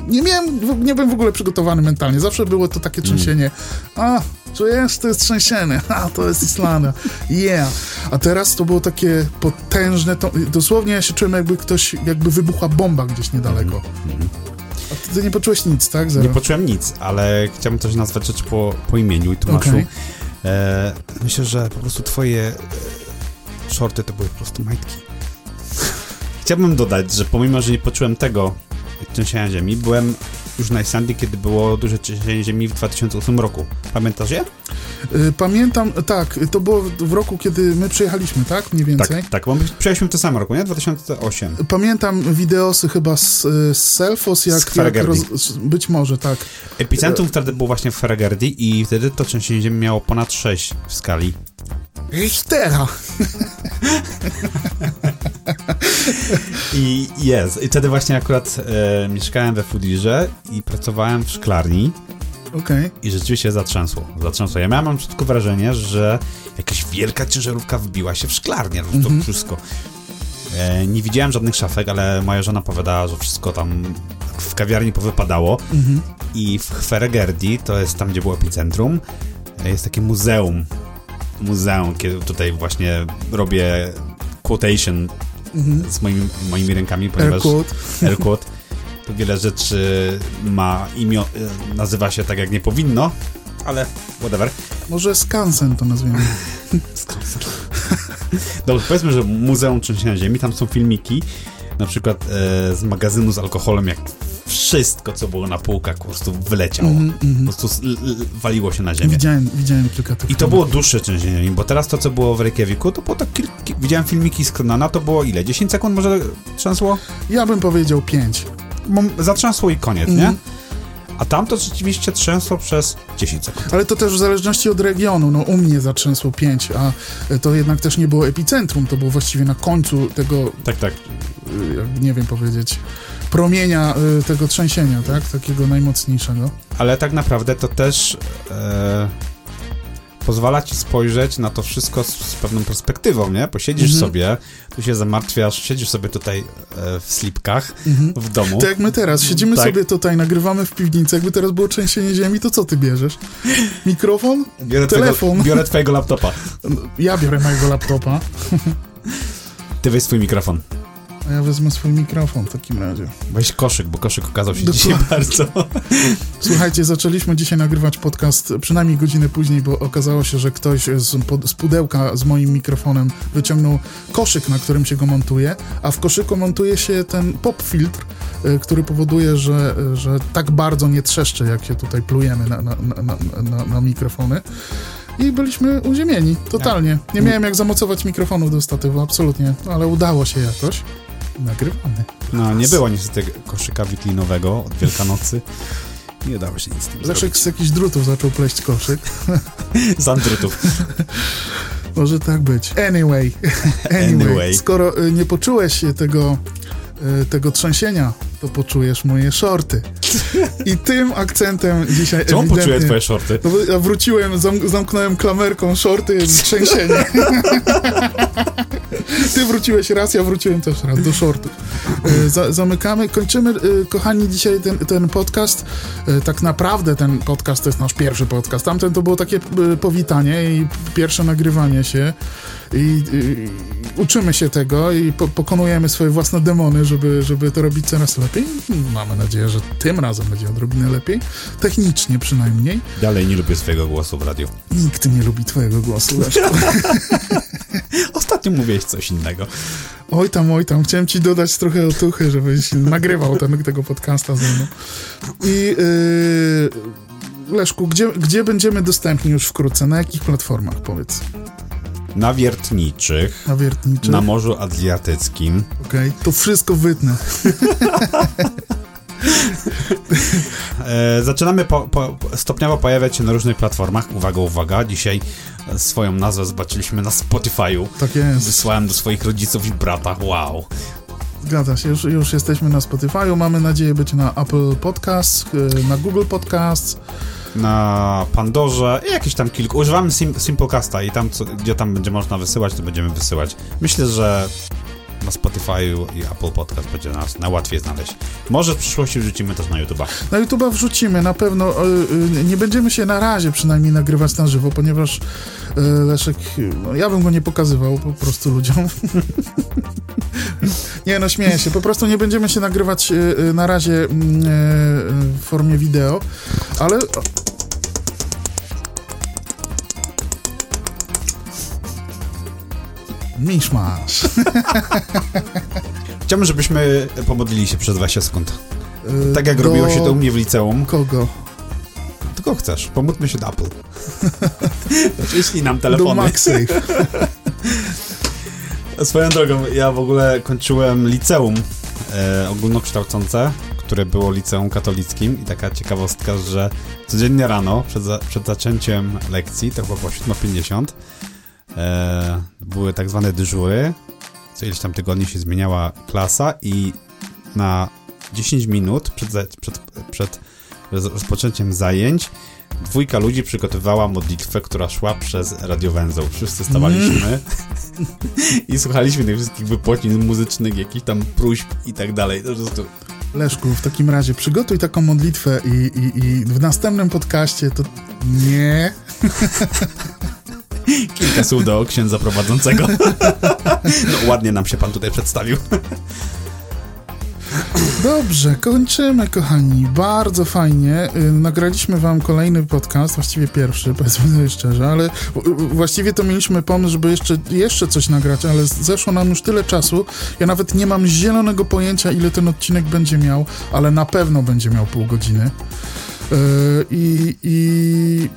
nie miałem, nie byłem w ogóle przygotowany mentalnie, zawsze było to takie trzęsienie, a, czujesz, to jest trzęsienie, a, to jest Islandia, yeah. A teraz to było takie potężne, to, dosłownie ja się czułem jakby ktoś, jakby wybuchła bomba gdzieś niedaleko. A ty nie poczułeś nic, tak? Zero. Nie poczułem nic, ale chciałbym też nazwać rzecz po, po imieniu i Tomaszu. Okej. E, myślę, że po prostu twoje e, shorty to były po prostu majtki. Chciałbym dodać, że pomimo, że nie poczułem tego trzęsienia ziemi, byłem już na Islandii, kiedy było duże trzęsienie ziemi w 2008 roku. Pamiętasz je? Y, Pamiętam, tak, to było w roku, kiedy my przyjechaliśmy, tak? Mniej więcej. Tak, tak, bo my przyjechaliśmy w tym samym roku, nie? 2008. Pamiętam wideosy chyba z, z Selfos, jak, jak Ferragerdi. być może, tak. Epicentrum wtedy było właśnie w Ferragerdi i wtedy to trzęsienie ziemi miało ponad 6 w skali. Richtera. I jest. I wtedy właśnie akurat e, mieszkałem we Fudirze i pracowałem w szklarni Okej. i rzeczywiście zatrzęsło. Zatrzęsło. Ja miałem początku wrażenie, że jakaś wielka ciężarówka wbiła się w szklarnię. Mm To wszystko. E, nie widziałem żadnych szafek, ale moja żona powiedziała, że wszystko tam w kawiarni powypadało. Mhm. I w Feregerdi, to jest tam, gdzie było epicentrum, e, jest takie muzeum. Muzeum, kiedy tutaj właśnie robię quotation Mhm. z moimi, moimi rękami, ponieważ to wiele rzeczy ma imię, e, nazywa się tak jak nie powinno, ale whatever. Może Skansen to nazwijmy. Dobrze, powiedzmy, że Muzeum Trzęsienia Ziemi, tam są filmiki, na przykład e, z magazynu z alkoholem, jak wszystko, co było na półkach, po prostu wyleciało. Mhm, Po mhm. prostu waliło się na ziemię. Widziałem, widziałem kilka tych I to było dłuższe trzęsienie ziemi, bo teraz to, co było w Reykjaviku, to było tak kilka... Widziałem filmiki z Kronana, to było ile? 10 sekund może trzęsło? Ja bym powiedział pięć. Mam- Zatrzęsło i koniec, Mhm. nie? A tam to rzeczywiście trzęsło przez 10 sekund. Ale to też w zależności od regionu. No u mnie zatrzęsło pięć, a to jednak też nie było epicentrum, to było właściwie na końcu tego, Tak, tak. jakby nie wiem powiedzieć, promienia y, tego trzęsienia, tak? Takiego najmocniejszego. Ale tak naprawdę to też e, pozwala ci spojrzeć na to wszystko z, z pewną perspektywą, nie? Posiedzisz Mhm. sobie, tu się zamartwiasz, siedzisz sobie tutaj e, w slipkach Mhm. w domu. To jak my teraz, siedzimy Tak. sobie tutaj, nagrywamy w piwnicy, jakby teraz było trzęsienie ziemi, to co ty bierzesz? Mikrofon? Biorę telefon. Twojego, biorę twojego laptopa. Ja biorę mojego laptopa, Ty weź swój mikrofon. A ja wezmę swój mikrofon w takim razie. Weź koszyk, bo koszyk okazał się Dokładnie. dzisiaj bardzo... Słuchajcie, zaczęliśmy dzisiaj nagrywać podcast przynajmniej godzinę później, bo okazało się, że ktoś z, pod, z pudełka z moim mikrofonem wyciągnął koszyk, na którym się go montuje, a w koszyku montuje się ten pop filtr, y, który powoduje, że, że tak bardzo nie trzeszczy, jak się tutaj plujemy na, na, na, na, mikrofony. I byliśmy uziemieni, totalnie. Nie miałem jak zamocować mikrofonu do statywu, absolutnie, ale udało się jakoś. Nagrywamy. No, nie było niestety koszyka wiklinowego od Wielkanocy. Nie dało się nic z tym Leszek z jakichś drutów zaczął pleść koszyk. Z andrutów. Może tak być. Anyway, anyway, Anyway. skoro y, nie poczułeś tego, y, tego trzęsienia, to poczujesz moje shorty. I tym akcentem dzisiaj Czemu ewidentnie... poczuję twoje shorty? No ja wróciłem, zam zamknąłem klamerką shorty, trzęsienie. Ty wróciłeś raz, ja wróciłem też raz do shortów. Y, Za zamykamy, kończymy, y, kochani, dzisiaj ten, ten podcast. Y, Tak naprawdę ten podcast to jest nasz pierwszy podcast. Tamten to było takie powitanie i pierwsze nagrywanie się. I, i uczymy się tego i po pokonujemy swoje własne demony, żeby, żeby to robić coraz lepiej. Mamy nadzieję, że tym razem będzie odrobinę lepiej. Technicznie przynajmniej. Dalej nie lubię swojego głosu w radiu. Nikt nie lubi twojego głosu. Ostatnio mówiłeś coś innego. Oj tam, oj tam, chciałem ci dodać trochę otuchy, żebyś nagrywał ten, tego podcasta ze mną. I yy, Leszku, gdzie, gdzie będziemy dostępni już wkrótce? Na jakich platformach, powiedz? Na wiertniczych, Na na Morzu Adriatyckim, Okej, to wszystko wytnę. E, zaczynamy po, po, stopniowo pojawiać się na różnych platformach. Uwaga, uwaga, dzisiaj e, swoją nazwę zobaczyliśmy na Spotify'u. Tak jest, Wysłałem do swoich rodziców i brata. Wow. zgadza się, już, już jesteśmy na Spotify'u, mamy nadzieję być na Apple Podcasts, yy, na Google Podcasts, Na Pandorze i jakieś tam kilku. Używamy Sim, Simplecasta i tam, co, gdzie tam będzie można wysyłać, to będziemy wysyłać. Myślę, że na Spotify'u i Apple Podcast będzie nas najłatwiej znaleźć. Może w przyszłości wrzucimy też na YouTube'a. Na YouTube'a wrzucimy, na pewno. y, y, Nie będziemy się na razie przynajmniej nagrywać na żywo, ponieważ y, Leszek, no, ja bym go nie pokazywał po prostu ludziom. nie no, śmieję się. Po prostu nie będziemy się nagrywać na razie mm, w formie wideo, ale... Miszmasz. Chciałbym, żebyśmy pomodlili się przez 20 sekund. y, Tak jak do... robiło się to u mnie w liceum. Kogo? Tylko chcesz, pomódlmy się do Apple. Przyszli nam Do telefony. MagSafe. Swoją drogą, ja w ogóle kończyłem liceum e, ogólnokształcące, które było liceum katolickim i taka ciekawostka, że codziennie rano przed, za, przed zaczęciem lekcji, to chyba było 7.50, e, były tak zwane dyżury, co ileś tam tygodni się zmieniała klasa i na 10 minut przed, przed, przed roz- rozpoczęciem zajęć dwójka ludzi przygotowywała modlitwę, która szła przez radiowęzeł. Wszyscy stawaliśmy i słuchaliśmy tych wszystkich wypłacin muzycznych, jakichś tam próśb i tak dalej. Po prostu Leszku, w takim razie przygotuj taką modlitwę i, i, i w następnym podcaście to nie. kilka słów do księdza prowadzącego. No ładnie nam się pan tutaj przedstawił. Dobrze, kończymy, kochani. Bardzo fajnie. Y, Nagraliśmy wam kolejny podcast, właściwie pierwszy, powiedzmy sobie szczerze, ale właściwie to mieliśmy pomysł, żeby jeszcze, jeszcze coś nagrać, ale zeszło nam już tyle czasu. Ja nawet nie mam zielonego pojęcia, ile ten odcinek będzie miał, ale na pewno będzie miał pół godziny. Y, I, i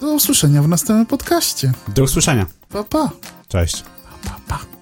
do usłyszenia w następnym podcaście. Do usłyszenia. Pa, pa. Cześć. pa, pa.